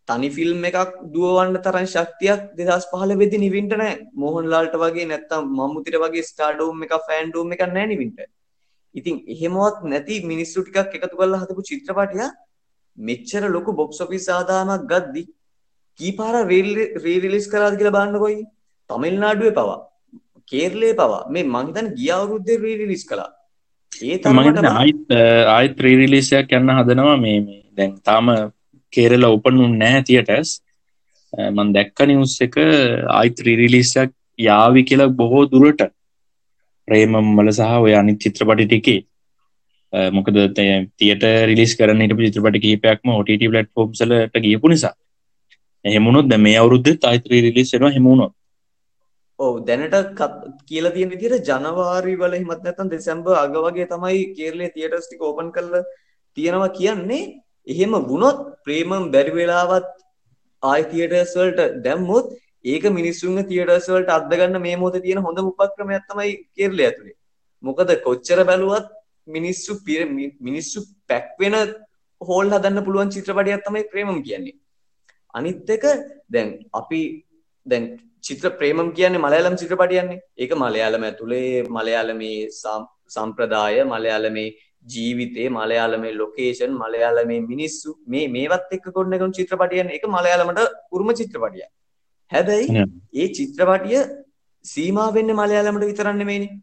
තනි ෆිල්ම් එකක් දුවවන්න තරම් ශක්තියක් දෙදස් පහල වෙදි නිවින්ට නෑ. මෝහන්ලාල්ට වගේ නැත්තම් මම්මුතිට වගේ ස්ටාඩෝම් එක ෆෑන්ඩෝම් එක නෑ නිවින්ට. ඉතින් එහෙමවත් නැති මිනිස්සු ටිකක් එකතු කරලා හදපු චිත්‍රපටය මෙච්චර ලොකු බොක්ස් ඔෆිස් ආදායමක් ගද්දි කී පාර රීරිලිස් කරාද කියලා බලන්න කොයි? තමිල්නාඩුවේ පවා. කේරළේ පවා. මේ මං හිතන්නේ ගිය අවුරුද්දේ රීරිලිස් කළා. ඒ තරමට ආයිත් ආයිත් ත්‍රීරිලිසයක් යන්න හදනවා. මේ මේ දැන් තාම කේරල ඔපනුන් නෑ තියටස් මන් දැක්ක නිවස් එක ආයිත් රීරිලිසයක් යාවි කියලා බොහෝ දුරට. ප්‍රේමම් වල සහ ඔය අනිත් චිත්‍රපටි ටිකේ. අ, මොකද තියට රිලිස් කරන හිටපු චිත්‍රපට කහිපයක්ම OTT පලට ෆෝම්සලට ගියපු නිසා. එහෙමුණොත් දැ මේ අවුරුද්ධ අයිත්‍රී රිලිස් වෙනවා හෙමුණොත් ඔව් දැනට කත්- කියලා තියෙන විදිහට ජනවාරි වල හිමත් නැත්නම් දෙසැම්බර් අග වගේ තමයි කේරළයේ තියටර්ස් ටික ඕපන් කරලා තියෙනවා කියන්නේ එහෙම වුණොත් ප්‍රේමම් බැරි වෙලාවත් ආයි තියටර්ස් වලට දැම්මොත් ඒක මිනිස්සුන්ගේ තියටර්ස් වලට අද්ද ගන්න මේ මොහොතේ තියෙන හොඳම උපක්‍රමයක් තමයි කේරළය ඇතුලේ. මොකද කොච්චර බැලුවත් මිනිස්සු පිර- මි- මිනිස්සු පැක් වෙන හෝල් හදන්න පුළුවන් චිත්‍රපටයක් තමයි ප්‍රේමම් කියන්නේ. අනිත් එක දැන් අපි දැන් චිත්‍ර ප්‍රේමම් කියන්නේ මලයාලම් චිත්‍රපටියන්නේ ඒක මලයාලම ඇතුළේ මලයාලමේ සම්- සම්ප්‍රදාය මලයාලමේ ජීවිතේ මලයාලමේ ලොකේෂන් මලයාලමේ මිනිස්සු මේ මේවත් එක්ක ගොඩනගන චිත්‍රපටියන්නේ ඒක මලයාලමට උරුම චිත්‍රපටියක්. හැබැයි. ඒ චිත්‍රපටිය සීමා වෙන්නේ මලයාලමට විතරක් නෙමෙයිනේ.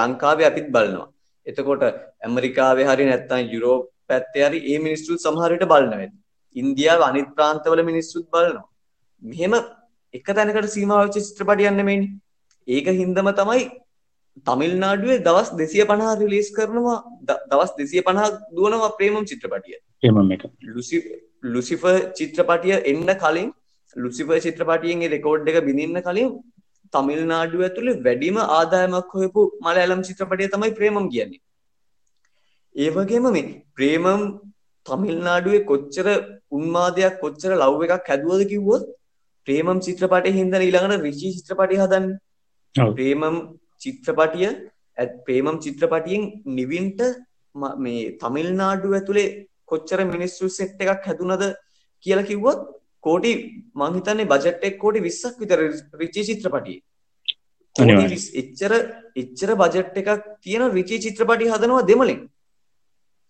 ලංකාවේ අපිත් බලනවා. එතකොට ඇමරිකාවේ හරි නැත්නම් යුරෝප පැත්තේ හරි ඒ මිනිස්සු සමහර විට බලනවා ඉන්දියාව අනිත් ප්‍රාන්තවල මිනිස්සුත් බලනවා. මෙහෙම එක තැනකට සීමා වෙච්ච චිත්‍රපටියක් නෙමෙයිනේ. ඒක හින්දම තමයි තමිල්නාඩුවේ දවස් 250 රිලීස් කරනවා දවස් 250 දුවනවා ප්‍රේමම් චිත්‍රපටිය එමම එක ලුසි ලුසිෆර් චිත්‍රපටිය එන්න කලින් ලුසිෆර් චිත්‍රපටියෙන් රෙකෝඩ් එක බිඳින්න කලින් තමිල්නාඩුව ඇතුළේ වැඩිම ආදායමක් හොයපු මලයාලම් චිත්‍රපටිය තමයි ප්‍රේමම් කියන්නේ. ඒ වගේම මේ ප්‍රේමම් තමිල්නාඩුවේ කොච්චර උන්මාදයක් කොච්චර ලව් එකක් හැදුවද කිව්වොත් ප්‍රේමම් චිත්‍රපටයේ හින්දා ඊළඟට රිචි චිත්‍රපටිය හදන්නේ. ප්‍රේමම් චිත්‍රපටිය ප්‍රේමම් චිත්‍රපටියෙන් නිවින්ට ම- තමිල්නාඩුව ඇතුළේ කොච්චර මිනිස්සු සෙට් එකක් හැදුනද කියලා කිව්වොත් කෝටි මං හිතන්නේ බජට් එක කෝටි 20ක් විතර රිචි චිත්‍රපටියේ. කෝටි අනිවාර්යෙන්. 20 එච්චර එච්චර බජට් එකක් තියෙන රිචි චිත්‍රපටි හදනවා දෙමළෙන්.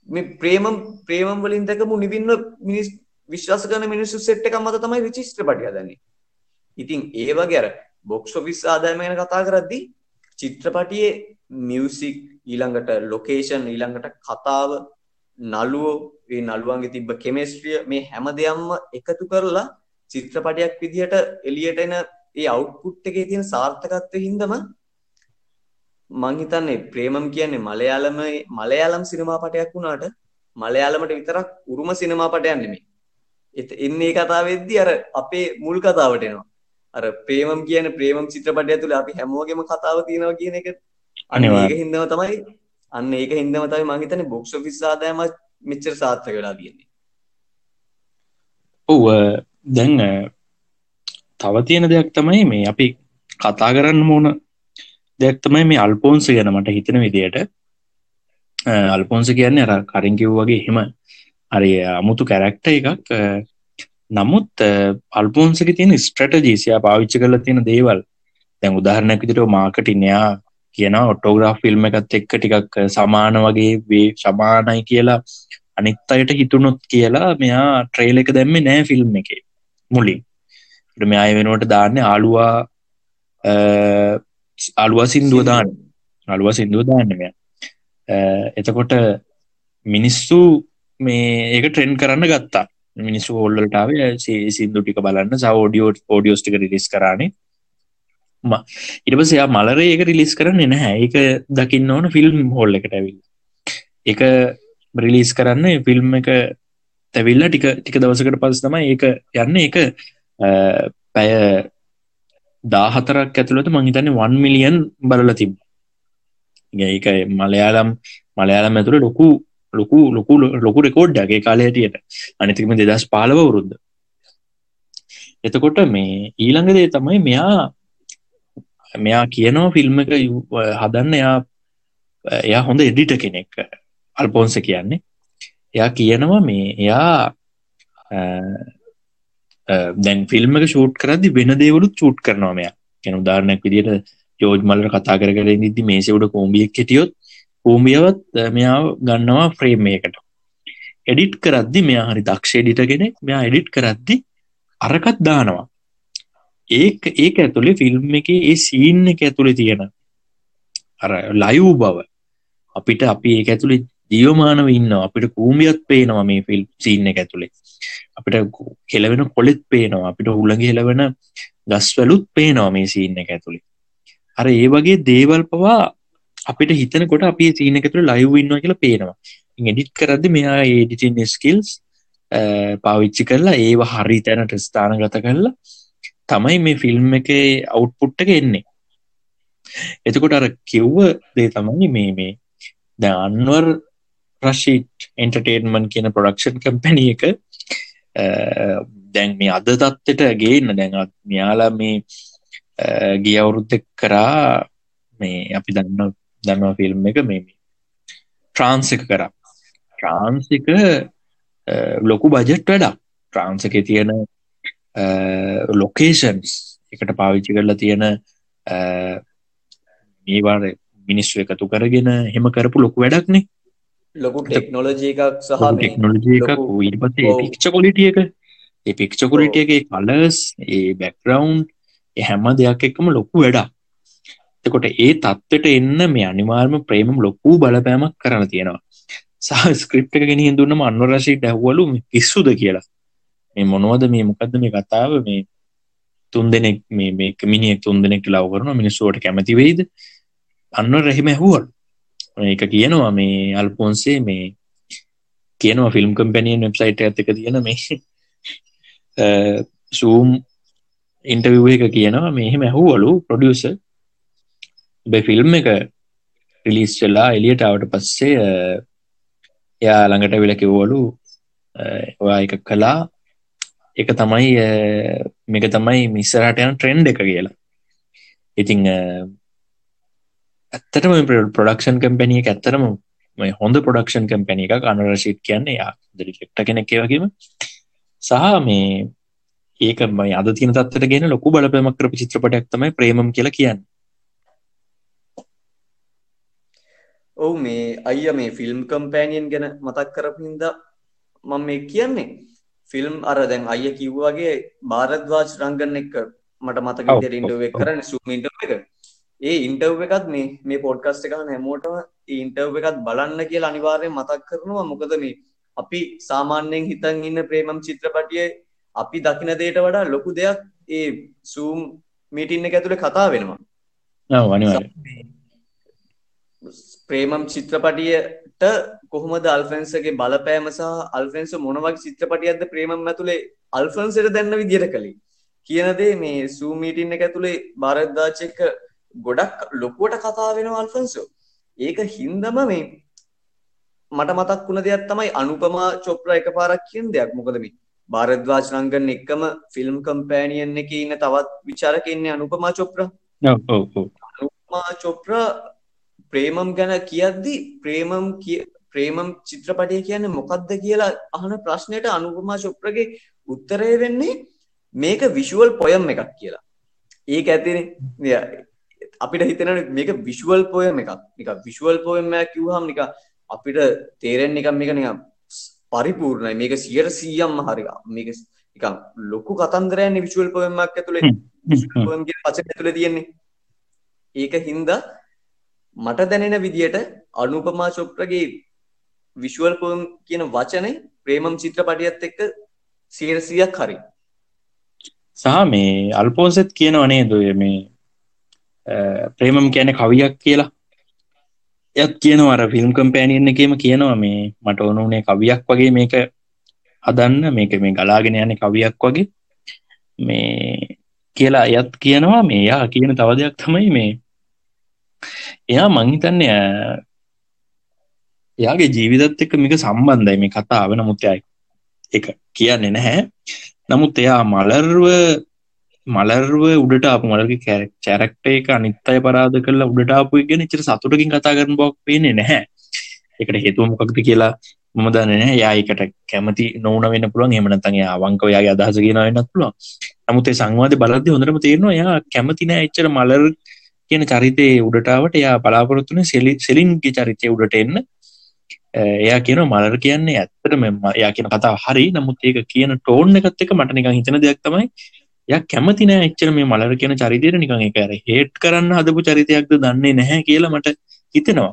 මේ ප්‍රේමම් ප්‍රේමම් වලින් දැකපු නිවින්න මිනිස් විශ්වාස කරන මිනිස්සු සෙට් එකක් මත තමයි රිචි චිත්‍රපටි හදන්නේ. ඉතින් ඒ වගේ අර බොක්ස් ඔෆිස් ආදායම ගැන කතා කරද්දී චිත්‍රපටියේ මියුසික් ඊළඟට ලොකේෂන් ඊළඟට කතාව නළුවෝ ඒ නළුවන්ගේ තිබ්බ කෙමිස්ට්‍රිය මේ හැම දෙයක්ම එකතු කරලා චිත්‍රපටයක් විදිහට එළියට එන ඒ අවුට්පුට් එකේ තියෙන සාර්ථකත්වය හින්දම මං හිතන්නේ ප්‍රේමම් කියන්නේ මලයාලම මලයාලම් සිනමාපටයක් වුණාට මලයාලමට විතරක් උරුම සිනමාපටයක් නෙමෙයි. එත- එන්නේ ඒ කතාවෙද්දී අර අපේ මුල් කතාවට එනවා. අර ප්‍රේමම් කියන ප්‍රේමම් චිත්‍රපටය තුළ අපි හැමෝගෙම කතාව තියෙනවා කියන එක අනිවාර්යෙන්. ඒක හින්දම තමයි අන්න ඒක හින්දම තමයි මං හිතන්නේ බොක්ස් ඔෆිස් ආදායම මෙච්චර සාර්ථක වෙලා තියෙන්නේ. ඔව් දැන් තව තියෙන දෙයක් තමයි මේ අපි කතා කරන්න ඕන දෙයක් තමයි මේ අල්පෝන්ස ගැන මට හිතන විදියට අල්පෝන්ස කියන්නේ අර කරින් කිව් වගේ එහෙම අරි අමුතු කැරක්ට එකක් නමුත් අ, අල්පෝන්සක තියෙන ස්ට්‍රටජීසියා පාවිච්ච කරලා තියෙන දේවල්. දැන් උදාහරණයක් විදිහට මාකටිනයා කියන ඔටෝග්‍රාෆ් ෆිල්ම් එකත් එක්ක ටිකක් සමාන වගේ වේ සමානයි කියලා අනිත් අයට හිතුනොත් කියලා මෙයා ට්‍රේල එක දැම්මේ නෑ ෆිල්ම් එක මුලින්. ඊට මෙයා ඒ වෙනුවට දාන්නේ ආලුවා අ, ආලුවා සින්දුව දාන්න. අලුව සිින්දුව දාන්න මෙයා. අ, එතකොට මිනිස්සු මේ ඒක ට්‍රෙන්න් කරන්න ගත්තා. මිනිස්සු හොල්ලටාව සිින්දු ටික බලන්න. සවෝඩියෝ ෝඩියෝස් ටික රිලිස් කරන්නේ ඉටපස එයා මලරේ ඒක රිලිස් කරන්න නැහැ. ඒක දකින්න ඕන ෆිල්ම් හොල්ල එකට ඇවිල් එක බ්‍රිලිස් කරන්න ෆිල්ම් එක තැවිල්ල ටික ටික දවසකට පස් තම ඒක යන්න. එක පැය දාහතරක් ඇතුළට මහිතන්නේ වන් මිලියන් බලල තිබ ඒක මලයාලම් මලයාලම් ඇතුළ ලොකු ලොකු ලොකු ලොකු රෙකෝඩ්ඩගේ කාලයටියට අනිතිකම දෙදස් පාලව වරුද්ධ එතකොට මේ ඊළඟදේ තමයි මෙයා මෙයා කියනවා ෆිල්ම් එක යු- හදන්න එයා එයා හොඳ එඩිට කෙනෙක් අල්පොන්ස කියන්නේ. එයා කියනවා මේ එයා අ, අ, දැන් ෆිල්ම් එක ෂූට් කරදදි වෙන දේවලුත් චූට් කරනවා මෙයා. ගැන උදාරණයක් විදිට යෝජ් මල්ල කතා කර කර නිදි මේසවුඩ කෝම්බියක් කෙටියොත් කෝම්බියවත් අ, මෙයාව ගන්නවා ෆ්‍රේම් එකට එඩිට් කරද්දි මෙයා හරි දක්ෂ එඩිට කෙනෙක් මෙයා එඩිට් කරද්දි අරකත් දානවා. ඒක ඒක ඇතුළේ ෆිල්ම් එක ඒ සීන් එක ඇතුළේ තියෙන අර ලයව් බව. අපිට අපි ඒක ඇතුළේ ජීවමානව ඉන්න අපිට කූමියත් පේනවා මේ ෆිල් සීන් එක ඇතුළේ අපිට කෙලවෙන කොලෙත් පේනවා. අපිට උළඟ හෙලවෙන ගස්වලුත් පේනවා මේ සීන් එක ඇතුළේ අර ඒ වගේ දේවල් පවා අපිට හිතනකොට අපි සීන එක තුළ ලයිව් ඉන්නවා කියලා පේනවා. එඩිට් කරද්දි මෙයා ඒඩිටින් ස්කිල්ස් පාවිච්චි කරලා ඒව හරි තැනට ස්ථාන ගත කරලා තමයි මේ ෆිල්ම් එක අවුට්පුට්ටක එන්නේ. එතකොට අර කිව්ව දේ තමයි මේ මේ දැ අන්වර් රශීට් එන්ටර්ටේන්මන් කියන ප්‍රඩක්ෂන් කම්පැනිය එක අ, දැන් මේ අද තත්වට ගේන්න දැන් අත් මෙයාලා මේ අ, ගිය අවුරුද්ධ කරා මේ අපි දන්න දන්නවා ෆිල්ම් එක මේ ට්‍රාන්ස එක කරා. ට්‍රාන්සික ලොකු බජට් වැඩක්. ට්‍රාන්සක තියෙන ලොකේෂන්ස් එකට පාවිච්චි කරලා තියෙන මේවාර මිනිස්සු එකතු කරගෙන හෙම කරපු ලොකු වැඩක්නේ. ලොකු ටෙක්නොලජී එකක් සහ ටෙක්නොලජී එකක් ඔව්. පික්ච කොලිටිය එක. ඒ පික්ච කොලිටිය එක කලස් ඒ බැක්රවන්් හැම දෙයක් එක්කම ලොකු වැඩක් එතකොට ඒ තත්වට එන්න මේ අනිවාර්ම ප්‍රේමම් ලොකූ බලපෑමක් කරන තියෙනවා. සහ ස්ක්‍රිප් එක ගෙන හිදුන්නම අන්වරශී ඩැව්වලු පිස්සුද කියලා. මේ මොනවද මේ මොකක්ද මේ කතාව? මේ තුන් දෙනෙක් මේ මේ මිනිියෙක් තුන් දෙනෙක් ලව කරන මිනිස්සුවට කැමති වෙයිද? අන්න රැහිම ඇහුවල්. එක කියනවා මේ අල්පොන්සේ මේ කියනවා ෆිල්ම් කම්පැනියන් වෙබ්සයිට ඇතක තියෙන මේ සූම් ඉන්ටවිව එක කියනවා. මෙහෙම ඇහුවලු ප්‍රඩියස බැ ෆිල්ම් එක රිලිස් වෙලා එලියටාවට පස්සේ අ, එයා ළඟට වෙල කිව්වලු අ, ඔයා එක කලා එක තමයි අ, මේක තමයි මිස්සරට යන ට්‍රෙන්ඩ් එක කියලා. ඉතිං අ, ඇත්තටම ප්‍රඩක්ෂන් කම්පැනිය එක ඇත්තරම මේ හොඳ ප්‍රඩක්ෂන් කම්පැනි එක අනරශීට් කියන්නේ යා ෙක්ට කෙනෙක් වගේම. සහ මේ ඒක මයි අද තින තත්වට ගෙන ලොකු බලපෑමක් කරපු චිත්‍රපටයක් තමයි ප්‍රේමම් කියලා කියන්න. ඔවු මේ අයිය මේ ෆිල්ම් කම්පෑනියන් ගැන මතක් කරපින්ද මම මේ කියන්නේ ෆිල්ම් අර දැන් අය කිව්වාගේ භාරද්වාජ රංගන්න එක්ක මට මතක ඔව්, විදිහට ඉන්ටර්වයුව එක ඔව්. කරන්න සූම් ඉන්ටර්වයුව එක. ඒ ඉන්ටර්වයුව එකත් මේ මේ පොඩ්කාස්ට් එක අහන හැමෝටම ඒ ඉන්ටර්වයුව එකත් බලන්න කියලා අනිවාර්යෙන් මතක් කරනවා. මොකද මේ අපි සාමාන්‍යයෙන් හිතන් ඉන්න ප්‍රේමම් චිත්‍රපටියේ අපි දකින දෙයට වඩා ලොකු දෙයක් ඒ සූම් මීටින් එක ඇතුලේ කතා වෙනවා. අනිවාර ප්‍රේමම් චිත්‍රපටියට කොහොමද අල්ෆන්සගේ බලපෑම සහ අල්ෆෙන්ස මොනවගේ චිත්‍රපටියක්ද ප්‍රේමම් ඇතුළේ අල්ෆන්සට දැන්න විදිර කළින් කියනදේ මේ සූමීටින් එක ඇතුළේ භාරද්දාචක ගොඩක් ලොකුවට කතා වෙන අල්ෆන්සෝ. ඒක හින්දම මේ මට මතක් වුණ දෙයක් තමයි අනුපමා චොප්‍ර එක පාරක් කියන දෙයක්. මොකදම භාරද්වාජ රංගන් එක්කම ෆිල්ම් කම්පෑනියන් එක ඉන්න තවත් විචාරක ඉන්නේ අනුපමා චොප්‍ර. අනුපමා චොප්‍ර ප්‍රේමම් ගැන කියද්දි ප්‍රේමම් ප්‍රේමම් චිත්‍රපටය කියන්නේ මොකක්ද කියලා අහන ප්‍රශ්නයට අනුපමා චොප්‍රගේ උත්තරය වෙන්නේ මේක විශුවල් පොයම් එකක් කියලා. ඒක ඇතිනේ අපිට හිතන මේක විශුවල් පොයම එකක්. නික විශුවල් පොයම්මයක් කිව්හම් නික අපිට තේරෙන් එකම් මේක නිකම් පරිපූර්ණයි. මේක සියට සීයම්ම හරි. මේක නිකම් ලොකු කතන්දරයන්නේ විශුවල් පොයම්මක් ඇතුළේ පොයම්ගේ පච ඇතුළ තියෙන්නේ. ඒක හින්දා මට දැනෙන විදියට අනුපමා චොප්‍රගේ විශුවල් පොම් කියන වචනය ප්‍රේමම් චිත්‍රපටියත් එක්ක සීරසියක් හරි. සහ මේ අල්පෝසෙත් කියනවනේ දුය මේ ප්‍රේමම් කියන කවියක් කියලා? එත් කියනවර ෆිල්ම් කම්පෑනියන්න එකම කියනවා මේ මට ඕනුනේ කවියක් වගේ මේක හදන්න මේක මේ ගලාගෙන යන කවියක් වගේ. මේ කියලා එයත් කියනවා මේ යා කියන තව දෙයක් තමයි මේ එයා මංහිතන්න එයාගේ ජීවිතත් එක්ක මික සම්බන්ධයි මේ කතාව. නමුත් යයි එක කියන්නේ නැහැ. නමුත් එයා මලර්ව මලර්ව උඩට අප මලගේ චැරක්ට එක අනිත්තය පරාද කරලා උඩට අපපු ගෙන චර සතුටකින් කතා කරන බොක් පේන්නේ නැහැ. එකට හේතුව මොකක්ද කියලා මම දන්න යායකට කැමති නොන වෙන පුළුවන්. එමනතගේ අවංක යාගේ අදහස කියෙන වෙන්නත් පුළුවන්. නමුතේ සංවාද බලද්ද හොඳරම තේරනවා යා කැමතින එච්චර මලර් කියන චරිතය උඩටාවට යා බලාපොරොත්තුන සෙලි සෙලින්ගේ චරිතය උඩට එන්න. එයා කියන මලර කියන්නේ ඇත්තට මෙම යා කියන කතා හරි. නමුත් ඒක කියන ටෝන් එකත් එක මට නිකං හිතන දෙයක් තමයි ය කැමතින එච්චර මේ මලර කියන චරිතයට නිකං එක හේට් කරන්න හදපු චරිතයක්ද දන්නේ නැහැ කියලා මට හිතෙනවා.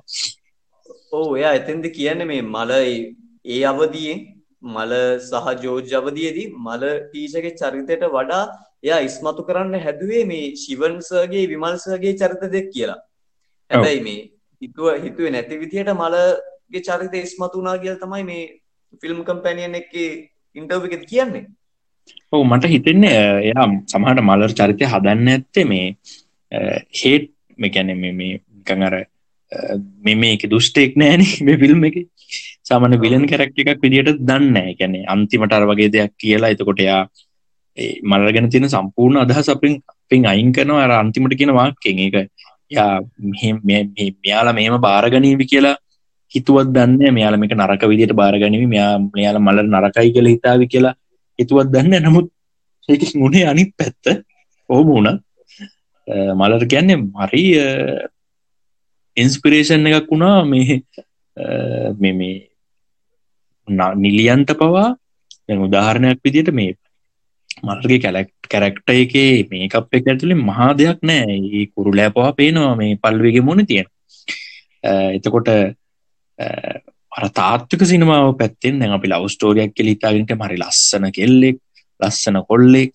ඕ එයා එතෙන්ද කියන්න මේ මල ඒ අවදියෙන් මල සහ ජෝජ් අවදියේදී මල ටීචගේ චරිතයට වඩා එයා ඉස්මතු කරන්න හැදුවේ මේ ශිවන්සගේ විමල්සගේ චරිත දෙක් කියලා. හැබැයි මේ හිතුව හිතුවේ නැති විදිහට මලගේ චරිත ඉස්මතුනා කියල් තමයි මේ ෆිල්ම් කම්පැනියන් එක ඉන්ටර්විකෙත් කියන්නේ. ඔවු මට හිතෙන්නේ එයා සමහට මලර් චරිතය හදන්න ඇත්තේ මේ හේට් මෙකැන මේ කඟර මෙ මේක දුෂ්ටෙක් නෑන මේ ෆිල්ම් එක සාමන විලන් කැරක්ට එකක් විදිට දන්න ගැන අන්තිමට අර වගේ දෙයක් කියලා. එතකොටයා මල්ලගෙන තියෙන සම්පූර්ණ අදහස් අපින් පින් අයින් කරනවා. අර අන්තිමට කියෙන වාක්කෙන් එක යා මෙයාලා මෙහෙම බාරගනීවි කියලා හිතුවත් දන්න මෙයාල මේක නරක විදියට බාරගනිවි. මෙයා මෙයාල මල නරකයි කළ හිතාවි කියලා හිතුවත් දන්න නමුත් ඒක මුණේ අනිත් පැත්ත. ඕම වුණ. මලර කියන්නේ මරි ඉන්ස්පිරේෂන් එකක් වුණා. මේ මේ නිලියන්ට පවා උදාහරණයක් විදිට මේ මල්ගේ කැලෙක්් කැරක්ට එක මේකප් එක ඇතුළේ මහා දෙයක් නෑ. ඒ කුරුලෑ පවා පේනවා මේ පල්වගේ මොන තියෙන. එතකොට අර තාත්තික සිනමාව පැත්තෙන් දැන් අපි ලවස්ටෝරියක් කෙ හිතාගෙනට මරි ලස්සන කෙල්ලෙක් ලස්සන කොල්ලෙක්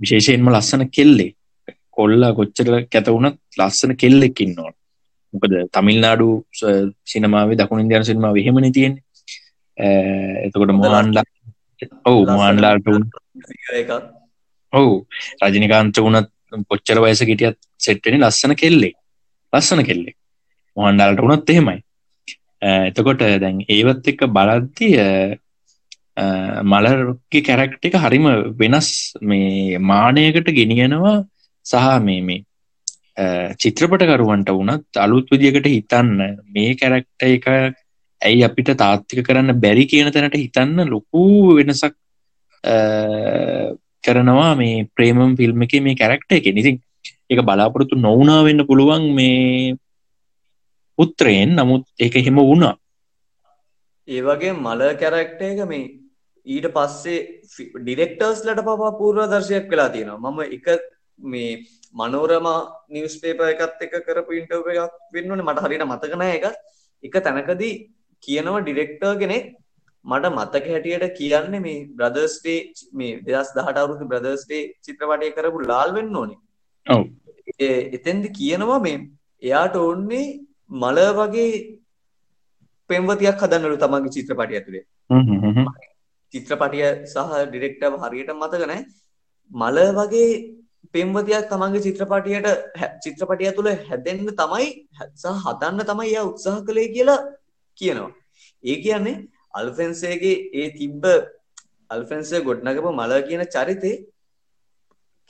විශේෂයෙන්ම ලස්සන කෙල්ලෙ කොල්ලා කොච්චර කැතවුණත් ලස්සන කෙල්ලෙක්කින් නොට මොකද තමිල්නාඩු සිනමාවේ දකුණ ඉන්දයන සිනමාව හෙමන තියෙන එතකොට මොහන්ලා ඔවු මොහන්ලාට ඔවු රජනිකාන්ත වුණත් පොච්චර වයස ගිටියත් සෙට්ටෙන ලස්සන කෙල්ලෙක්. ලස්සන කෙල්ලෙක්. මොහන්ඩාලට වුණත් එහෙමයි. එතකොට දැන් ඒවත් එක බලද්දිය මලර්ගේ කැරක්ට එක හරිම වෙනස් මේ මානයකට ගෙනියනවා සහ මේ මේ චිත්‍රපටකරුවන්ට වුණත් අලුත් විදිකට හිතන්න මේ කැරක්ට එක ඇයි අපිට තාත්තික කරන්න බැරි කියන තැනට හිතන්න ලොකු වෙනසක් කරනවා මේ ප්‍රේමම් ෆිල්ම් එක මේ කැරක්ට එක. නිතින් එක බලාපොරොත්තු නොවනා වෙන්න පුළුවන් මේ උත්තරයෙන් නමුත් ඒක හෙම වුණා. ඒවගේ මල කැරක්ට එක මේ ඊට පස්සේ ඩිරෙක්ටර්ස් ලට පවා පූර්ව දර්ශයක් වෙලා තියෙනවා. මම එක මේ මනෝරම නිවස් පේප එකත් එක කරපු ඉන්ටව එකක් වෙන්නන මට හරිට මතකන එක එක තැනකදී කියනවා ඩිරෙක්ටර් කෙනෙක් මට මතක හැටියට කියන්නේ මේ බ්‍රදර්ස්ටේ මේ දෙදස් දහට අවුරුදු බ්‍රදර්ස්ටේ චිත්‍රපටය කරපු ලාල් වෙන්න ඕනේ එතැන්දි කියනවා මේ එයාට ඕන්නේ මල වගේ පෙම්වතියක් හදන්නලු තමන්ගේ චිත්‍රපටිය ඇතුළේ චිත්‍රපටිය සහ ඩිරෙක්ටව හරියට මතකනෑ මල වගේ පෙම්වතියක් තමන්ගේ චිත්‍රපටියට චිත්‍රපටිය තුළ හැදෙන්න්න තමයි සහ හදන්න තමයි එය උත්සාහ කළේ කියලා කියනවා. ඒ කියන්නේ අල්ෆෙන්සේගේ ඒ තිබ්බ අල්ෆෙන්සේ ගොඩ්නගපු මල කියන චරිතේ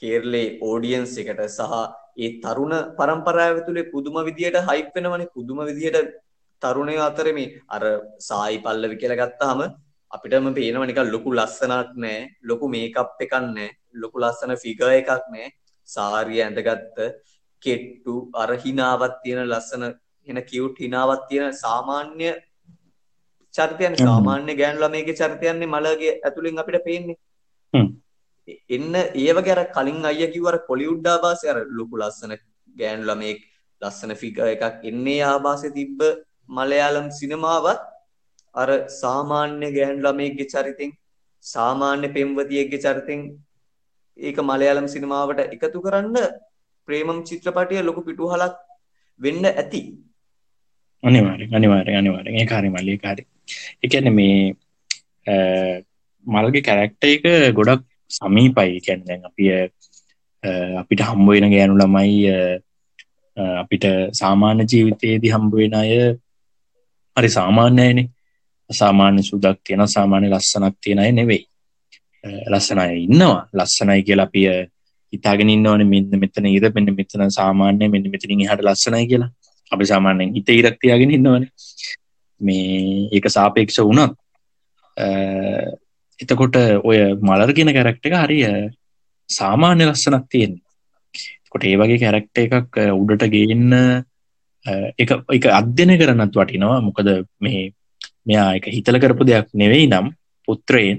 කේර්ලේ ඕඩියන්ස් එකට සහ ඒ තරුණ පරම්පරාව තුළේ පුදුම විදියට හයිප් වෙනවනේ. පුදුම විදියට තරුණය අතරම අර සායි පල්ලවි කියලා ගත්තාම අපිටම පේනව නිකන් ලොකු ලස්සනක් නෑ ලොකු මේකප් එකක් නෑ ලොකු ලස්සන ෆිග එකක් නෑ. සාරිය ඇඳගත්ත කෙට්ටු අර හිනාවත් තියෙන ලස්සන එන කිව්ට් හිනාවත් තියෙන සාමාන්‍ය චරිතයන් සාමාන්‍ය ගෑන් ළමයගේ චරිතයන්නේ මලගේ ඇතුළින් අපිට පේන්නේ. එන්න ඒවගේ අර කලින් අය කිව්වර පොලිවුඩ් ආభాසය අර ලොකු ලස්සන ගෑන් ළමයෙක් ලස්සන ෆිග එකක් එන්නේ ආభాසය තිබ්බ මලයාලම් සිනමාවත් අර සාමාන්‍ය ගෑන් ළමයෙක්ගේ චරිතෙන් සාමාන්‍ය පෙම්වතියෙක්ගේ චරිතෙන් ඒක මලයාලම් සිනමාවට එකතු කරන්න ප්‍රේමම් චිත්‍රපටිය ලොකු පිටුහලක් වෙන්න ඇති අනිවාරය අනිවාරය අනිවාරය ඒ කාරි මල්ලි කාරි එකන මේ මල්ගේ කැරක්ට එක ගොඩක් සමීපයි. කැන් දැන් අපිය අපිට හම්බුවෙන ගෑනු ළමයි අපිට සාමාන්‍ය ජීවිතයේදී හම්බුවෙන අය හරි සාමාන්‍යයනේ සාමාන්‍ය සුදක් තියෙන සාමාන්‍ය ලස්සනක් තියෙනය නෙවෙයි. ලස්සනය ඉන්නවා. ලස්සනයි කියලා අපිය හිතාගෙන ඉන්නවනේ. මෙන්න මෙතන ඉර මෙන්න මෙතන සාමාන්‍ය මෙන්න මෙතනින් එහාට ලස්සනයි කියලා. අපි සාමාන්‍යයෙන් හිතේ ඉරක් තියාගෙන ඉන්නවනේ. මේ ඒක සාපේක්ෂ වුණත් අ, එතකොට ඔය මලර් කියන කැරක්ට එක හරිය සාමාන්‍ය ලස්සනක් තියෙන්නේ කොට ඒ වගේ කැරක්ට එකක් අ, උඩට ගේන්න අ, එක එක අධ්‍යන කරන්නත් වටිනවා. මොකද මේ මෙයා එක හිතල කරපු දෙයක් නෙවෙයි නම් පුත්‍රයෙන්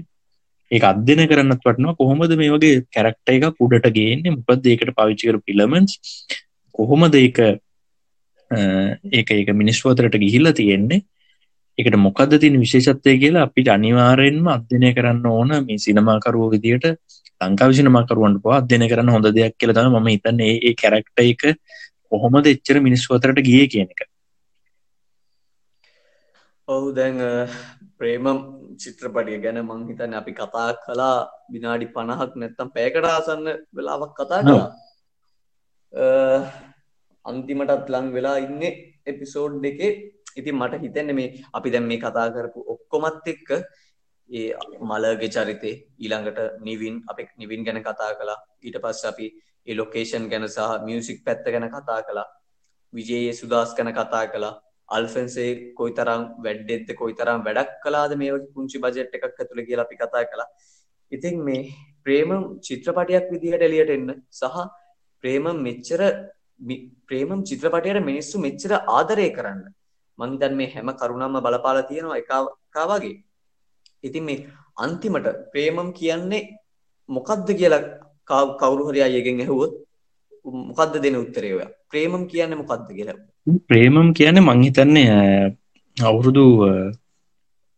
ඒ අධ්‍යන කරන්නත් වටනවා. කොහොමද මේ වගේ කැරක්ට එක උඩට ගේන්නේ? මොකද ඒකට පවිච්චිකර පිළමන්ස් කොහොමද ඒක අ, ඒක ඒක මිනිස්වතරට ගිහිල්ල තියෙන්නේ. එකට මොකක්ද තින විශේෂත්වය කියලා අපිට අනිවාරයෙන්ම අධ්‍යනය කරන්න ඕන මේ සිනමාකරුව විදියට ලංකා විසිනමාකරුවන්ට පවා අධ්‍යනය කරන්න හොඳ දෙයක් කියල තම ම හිතන්න. ඒ කැරක්ට එක කොහොමද එච්චර මිනිස්වතරට ගිය කියන එක. ඔහු දැන් අ, ප්‍රේමම් චිත්‍රපටිය ගැන මංහිතන අපි කතා කලා විනාඩි පණහක් නැත්තම් පෑකට ආසන්න වෙලාවක් කතා. කලා අන්තිමටත් ලං වෙලා ඉන්න එපිසෝඩ් එකේ ඉතින් මට හිතන්න මේ අපි දැම් මේ කතා කරපු ඔක්කොමත් එක්ක ඒ මලගේ චරිතේ ඊළඟට නිවින් අපි නිවින් ගැන කතා කලා ඊට පස්ස අපි ඒ ලොකේෂන් ගැන සහ මියසික් පැත්ත ගැන කතා කලා විජයේ සුදස් ගැන කතා කලා අල්ෆන්සේ කොයි තරම් වැඩ්ඩෙත්ද කොයි තරම් වැඩක් කලාද මේ වගේ පුංචි බජට් එකක් ඇතුළ කියලා අපි කතා කලා ඉතින් මේ ප්‍රේම චිත්‍රපටයක් විදිහට එලියට එන්න සහ ප්‍රේම මෙච්චර මි- ප්‍රේමම් චිත්‍රපටයට මිනිස්සු මෙච්චර ආදරය කරන්න. මංතන් මේ හැම කරුණම්ම බලපාල තියෙනවා එකකාවගේ ඉතින් මේ අන්තිමට ප්‍රේමම් කියන්නේ මොකක්ද කියලා කව- කවුරු හරි අයගෙන් ඇහුවොත් මොකක්ද දෙන උත්තරය ඔයා? ප්‍රේමම් කියන්නේ මොකක්ද කියලා? ප්‍රේමම් කියන මංහිතන්නේ අවුරුදු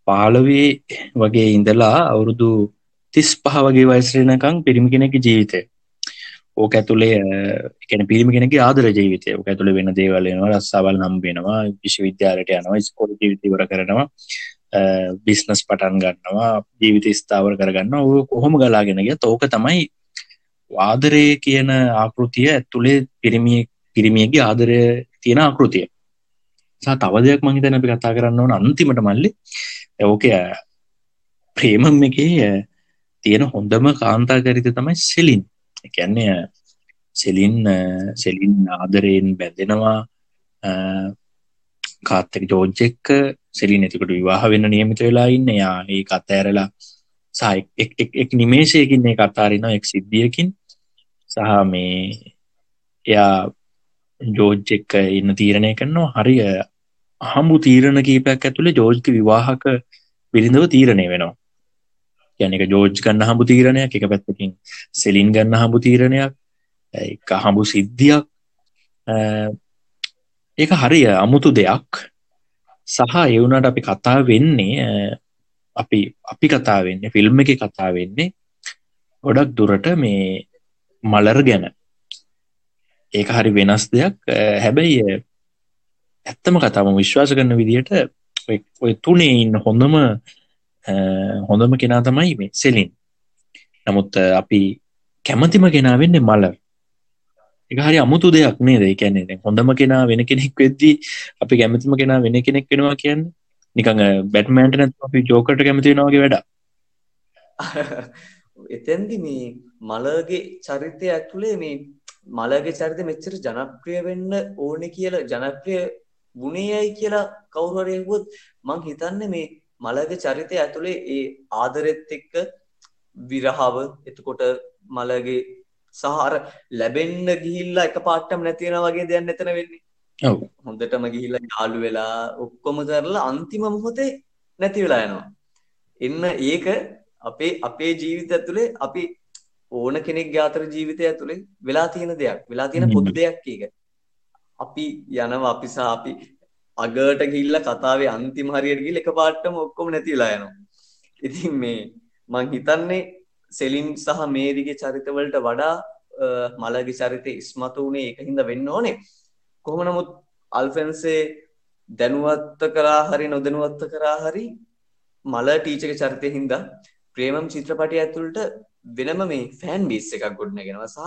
පාලවේ වගේ ඉඳලා අවුරුදු තිස් පහ වගේ වයිස්රනකං පිරිමි කෙනෙක ජීවිතය. ඕක ඇතුළේ එකන පිරිමි කෙනෙක ආදර ජීවිතය. ඕක ඇතුළ වෙන දේවල්ලනවා රස්සාවල් නම් වෙනවා විශ්වවිද්‍යාලට යනවා ස්කොල ජීවිතවර කරනවා බිස්නස් පටන් ගන්නවා ජීවිත ස්ථාවර කරගන්න ඕ කොහොම ගලාගෙනග තෝක තමයි ආදරය කියන ආකෘතිය ඇතුළේ පිරිමිය පිරිමියගේ ආදරය තියෙන ආකෘතිය. සා තව දෙයක් මහිතන අපි කතා කරන්න ඕන අන්තිමට මල්ලි. ඕක ප්‍රේමම් එකේ තියෙන හොඳම කාන්තාකරිත තමයි සෙලින් එකන්නේ සෙලින් සෙලින් ආදරයෙන් බැඳෙනවා. කාත්තක ජෝජ්ජෙක්ක සෙලින් එතිකට විවාහ වෙන්න නියමිත වෙලා ඉන්න. යා ඒ කත්තඇරලා සහ එක් නිමේශයකින් ඒ කතාරින එක් සිද්ධියකින්. සහ මේ එයා ජෝජ් එක්ක ඉන්න තීරණය කරනවා. හරිය හම්බු තීරණ කීපයක් ඇතුළේ ජෝජ්ක විවාහක පිළිඳව තීරණය වෙනවා. යනක ජෝජ් ගන්න හම්බු තීරණයක් එක පැත්තකින් සෙලින් ගන්න හම්බු තීරණයක් එක හම්බු සිද්ධියක්. ඒක හරිය අමුතු දෙයක්. සහ එවුනට අපි කතා වෙන්නේ අපි අපි කතා වෙන්නේ ෆිල්ම් එක කතා වෙන්නේ ගොඩක් දුරට මේ මලර ගැන. ඒක හරි වෙනස් දෙයක්. හැබැයි ඇත්තම කතාම විශ්වාස කරන විදිහට ඔය තුනේ ඉන්න හොඳම හොඳම කෙනා තමයි මේ සෙලින්. නමුත් අපි කැමතිම කෙනා වෙන්නේ මලර් එක හරි අමුතු දෙයක් නේ දෙ කියන්නේ හොඳම කෙනා වෙන කෙනෙක් වෙද්දී අපි කැමතිම කෙනා වෙන කෙනෙක් වෙනවා කියන්න නිකඟ බැට්මෑන්ට නැත් අපි ජෝකට කැමතිවෙනවාගේ වැඩ එතැන්දි මේ මලගේ චරිතය ඇතුළේ මේ මලගේ චරිත මෙච්චර ජනප්‍රිය වෙන්න ඕන කියලා ජනප්‍රිය ගුණයයි කියලා කවුරරයකුත් මං හිතන්න මේ මලගේ චරිතය ඇතුළේ ඒ ආදරෙත් එක්ක විරහාව එතකොට මලගේ සහර ලැබෙන්න්න ගිහිල්ලා එක පාට්ටම් නැතිවෙන වගේ දෙයන්න එතන වෙන්නේ. හොඳටම ගිහිල්ලා යාලු වෙලා ඔක්කොම කරලා අන්තිම මොහොතේ නැති වෙලා යනවා. එන්න ඒක අපේ අපේ ජීවිත ඇතුළේ අපි ඕන කෙනෙක් ගාතර ජීවිතය ඇතුළේ වෙලා තියෙන දෙයක් වෙලා තියෙන පොදු දෙයක් ඒක. අපි යනවා අපිසා අපි අගට ගිල්ල කතාවේ අන්තිම හරියට ගිල් එක පාට්ටම ඔක්කොම නැතිලා යනවා. ඉතින් මේ මං හිතන්නේ සෙලින් සහ මේරිගේ චරිතවලට වඩා මලගි චරිතය ඉස්මතු වනේ එක හිද වෙන්න ඕනේ. කොහොම නමුත් අල්ෆැන්සේ දැනුවත්ත කරා හරි නොදැනුවත්ත කරා හරි මල ටීචක චරිතය හින්දා ප්‍රේමම් චිත්‍රපටය ඇතුළට වෙනම මේ ෆෑන් බිස් එකක් ගොඩනගෙනවා. සහ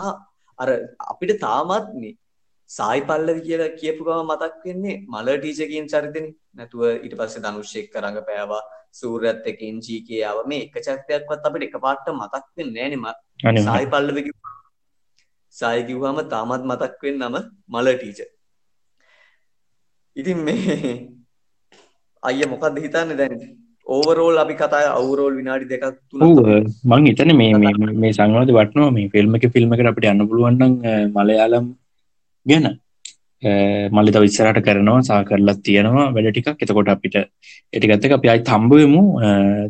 අර අපිට තාමත්න්නේ සායි පල්ලවි කියලා කියපුගම මතක් වෙන්නේ මල ටීචකින් චරිතන. නැතුව ඉට පස්සේ ධනුෂ්‍යෙක් කරඟ පෑවා සූරත් එක ඉංජීකයාව මේ එක චරිතයක්වත් අපිට එක පාට්ට මතක් වෙන්න නෑනම සායි පල්ලවි සාය කිව්වම තාමත් මතක් වෙන්නේ නම මල ටීචර්. ඉතින් මේ අයිය මොකක්ද හිතන්නේ දැන්? ඕවරෝල් අපි කතා අවුරෝල් විනාඩි දෙකක් තමයි. මං හිතන මේ මේ- සංවාද වටනවා. මේ ෆිල්ම් එක ෆිල්ම් එකට අපිට යන්න පුළුවන්නම් මලයාලම් ගැන. මල්ලි තව ඉස්සරට කරනවා සා කරලත් තියෙනවා වැඩ ටිකක්. එතකොට අපිට එටිගත්තක අපි අයි තම්බුවමු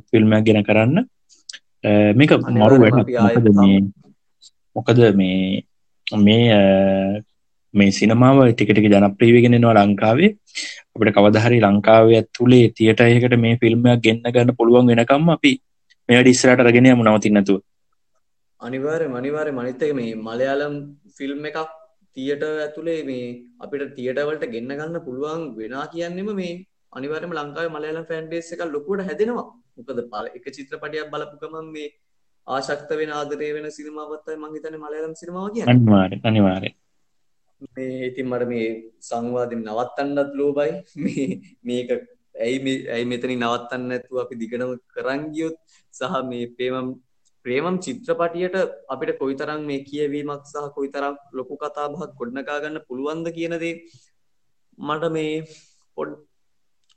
ෆිල්ම්යක් ගෙන කරන්න. මේක මරු වැඩ. මොකද මේ මේ මේ අ, මේ සිනමාව ටිකටික ජනප්‍රීවිගෙනවා ලංකාවේ. අපට කවදහරි ලංකාවේ ඇතුළේ තියට අයකට මේ ෆිල්ම්යක් ගෙන්න්න ගන්න පුළුවන් වෙනකම් අපි මෙයට ඉස්සරට රගෙන යමු නවතින්නතුව අනිවාර්ය මනිවාර්ය මනිත්තක මේ මලයාලම් ෆිල්ම් එකක් තියට ඇතුළේ මේ අපිට තියටවලට ගෙන්න්න ගන්න පුළුවන් වෙනා කියන්නෙම මේ අනිවාර්යම ලංකාවේ මලයාලම් ෆෑන් බේස් එක ලොකුවට හැදෙනවා. මොකද පල එක චිත්‍රපටයක් බලපුකමන් මේ ආශක්ත වෙන ආදරය වෙන සිනමාවත්තයි මංහිතන මලයාලම් සිනමාව කිය අනිවාර අනිවාරය මේ ඉතින් මට මේ සංවාධින් නවත්තන්නත් ලෝබයි මේ මේක ඇයි ඇයි මෙතනි නවත්තන්න ඇතු අපි දිගනම කරංගියොත් සහ මේ පේමම් ප්‍රේමම් චිත්‍රපටියට අපිට කොයිතරම් මේ කියවීමක් සහ කොයිතරම් ලොකු කතාබහක් ගොඩනකාගන්න පුළුවන්ද කියනදේ මට මේ පොඩ්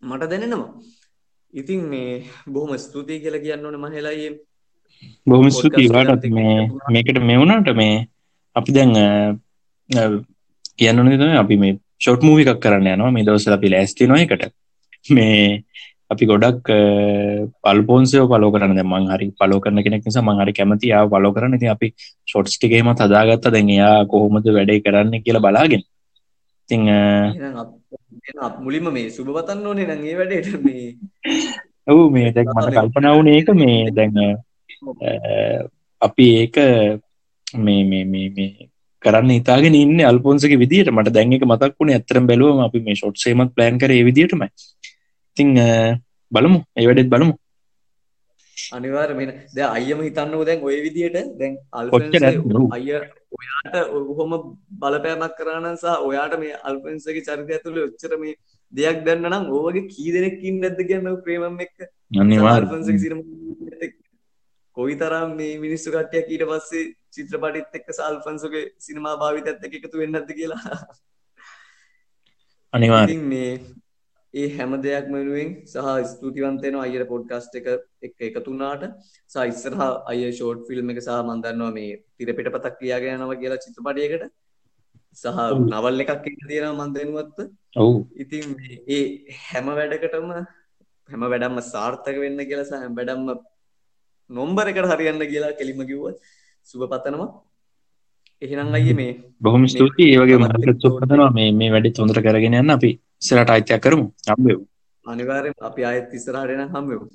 මට දැනෙනවා. ඉතින් මේ බොහොම ස්තුතියි කියල කියන්න ඕන මහෙලායේ බොහොම ස්තුතියි එක්ක මේ. මේකට මෙවුණට මේ අපි දැන් කියන්න තම අපි මේ ෂොට් මූවි එකක් කරන්න යනවා. මේ දවසල අපි ලෑස්ති නො එකට මේ අපි ගොඩක් පල්පෝන්සයෝ පලෝ කරන මං හරි පලෝ කරන කෙනෙක් නිසා මංහරි කැමති යා පලෝ කරන. ති අපි ෂොට්ස් ටිකේම හදාගත්ත. දැන් එයා කොහොමද වැඩේ කරන්න කියලා බලාගෙන. තිං මුලින්ම මේ සුභපතන්න ඕනේ ඒ වැඩේට මේ ඔවු මේ දැක් මට කල්පනාවන ඒක මේ දැන් අ, අපි ඒක මේ මේ මේ මේ කරන්න ඉතාගෙන ඉන්න අල්පොන්සක විදිට මට දැන් එක මතක් වුණ ඇතරම් බැලුවම අපි මේ ෂොට් සේමත් ප්ලෑන් කර විදිටම ඉතිං බලමු. ඒ වැඩෙත් බලමු. අනිවාර් මෙන ද අයම හිතන්න දැන් ඔය විදියට. දැන්? ඔව්. අය ඔයාට ඔහොම බලපෑමක් කරනසා ඔයාට මේ අල්පන්සගේ චරිතය ඇතුළ ඔච්චර මේ දෙයක් දන්න නම් ඕවගේ කී දෙනෙක්කින් නැද්ද කියන්න ප්‍රේමම් එක්ක? අනිවාර් කොයි තරම් මේ මිනිස්සු කට්ටයක් ඊට පස්සේ චිත්‍රපටිත් එක්ක සල්ෆන්සුගේ සිනමා භාවිත ඇත්ත එකතු වෙන්නද කියලා? අනිවාර් මේ ඒ හැම දෙයක් මෙනුවෙන් සහ ස්තුතිවන්තයන අයට පොඩ්කාස්ට් එක එක් එකතුනාට සයිස්සරහ අය ෂෝට් ෆිල්ම් එක සහ මන්දන්නවා මේ තිරපිට පතක් ක්‍රියාගෙනනව කියලා චිත්‍රපටයකට. සහ නවල් එකක් එක තියෙන මන්දනුවත්ත ඔවු. ඉතින් ඒ හැම වැඩකටම හැම වැඩම්ම සාර්ථක වෙන්න කියලා සහ හැම වැඩම්ම නොම්බර එකට හරියන්න කියලා කෙලිම කිව්ව සුභ පතනවා. එහෙනම් අයිය මේ බොහොම ස්තුතියි. ඒවගේ තමත් මට එක්ක සුපතනවා මේ මේ වැඩි තොඳර කරගෙන යන්න අපි සිරට අයිතයක් කරමු. අම්බෙව් අනිවාර්යෙන් අපි ආයෙත් ඉස්සරහට එන හම්බෙමු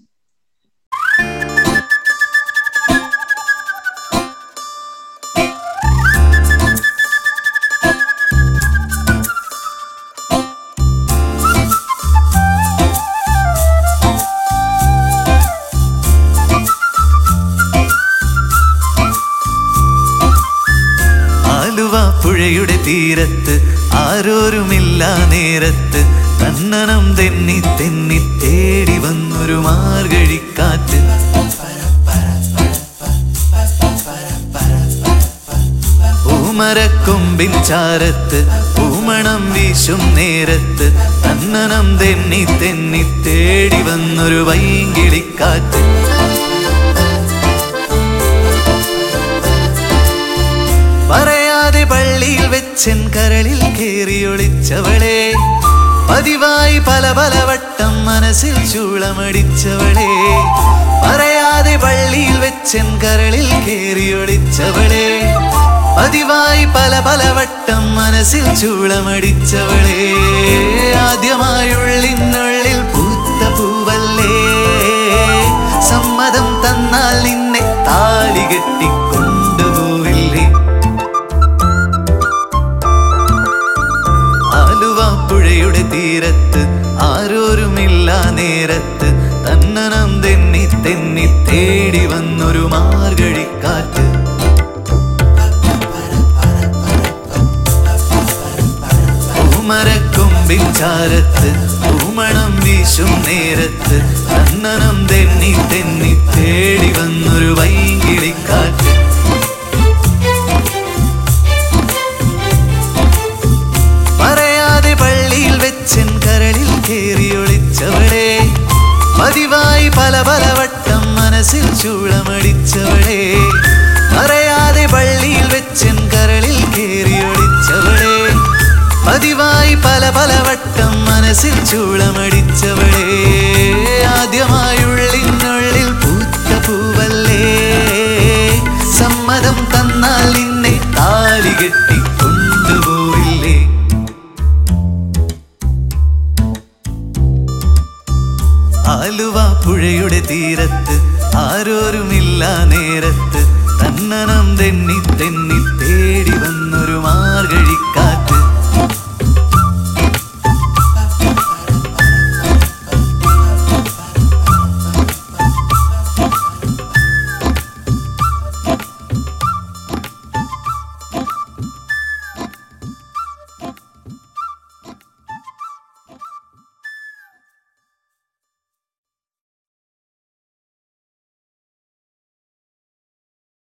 നേരത്ത് തന്നനം തെന്നി തെന്നി തേടി വന്നൊരു മാർഗഴിക്കാറ്റ്. പൂമരക്കൊമ്പിൻ ചാരത്ത് പൂമണം വീശും നേരത്ത് തന്നനം തെന്നി തെന്നി തേടി വന്നൊരു വൈകിളിക്കാറ്റ് പറയാതെ പള്ളിയിൽ വെച്ചൻ കരളിൽ കേറിയൊളിച്ചവളെ പതിവായി പല പല വട്ടം മനസ്സിൽ ചൂളമടിച്ചവളെ. പറയാതെ പള്ളിയിൽ വെച്ചൻ കരളിൽ കേറിയൊളിച്ചവളെ പതിവായി പല പല വട്ടം മനസ്സിൽ ചൂളമടിച്ചവളെ. ആദ്യമായുള്ളിനുള്ളിൽ പൂത്ത പൂവല്ലേ. സമ്മതം തന്നാൽ നിന്നെ താലി കെട്ടിക്കൊണ്ടുപോവില്ലേ തീരത്ത് ആരോരുമില്ല നേരത്ത്. തന്നനം തെന്നി തെന്നി തേടി വന്നൊരു മാർഗഴിക്കാറ്റ്. പൂമരക്കൊമ്പിൻ ചാരത്ത് പൂമണം വീശും നേരത്ത്. തന്നനം തെന്നി തെന്നി തേടി വന്നൊരു വൈകിളിക്കാറ്റ്. പതിവായി പല പല വട്ടം മനസ്സിൽ ചൂളമടിച്ചവളെ. അറിയാതെ പള്ളിയിൽ വെച്ചൻ കരളിൽ കയറി ഒളിച്ചവളെ പതിവായി പല പല വട്ടം മനസ്സിൽ ചൂളമടിച്ചവളെ. ആദ്യമായുള്ളിൽ തീരത്ത് ആരോരുമില്ല നേരത്ത് തന്നനം തെന്നി തെന്നി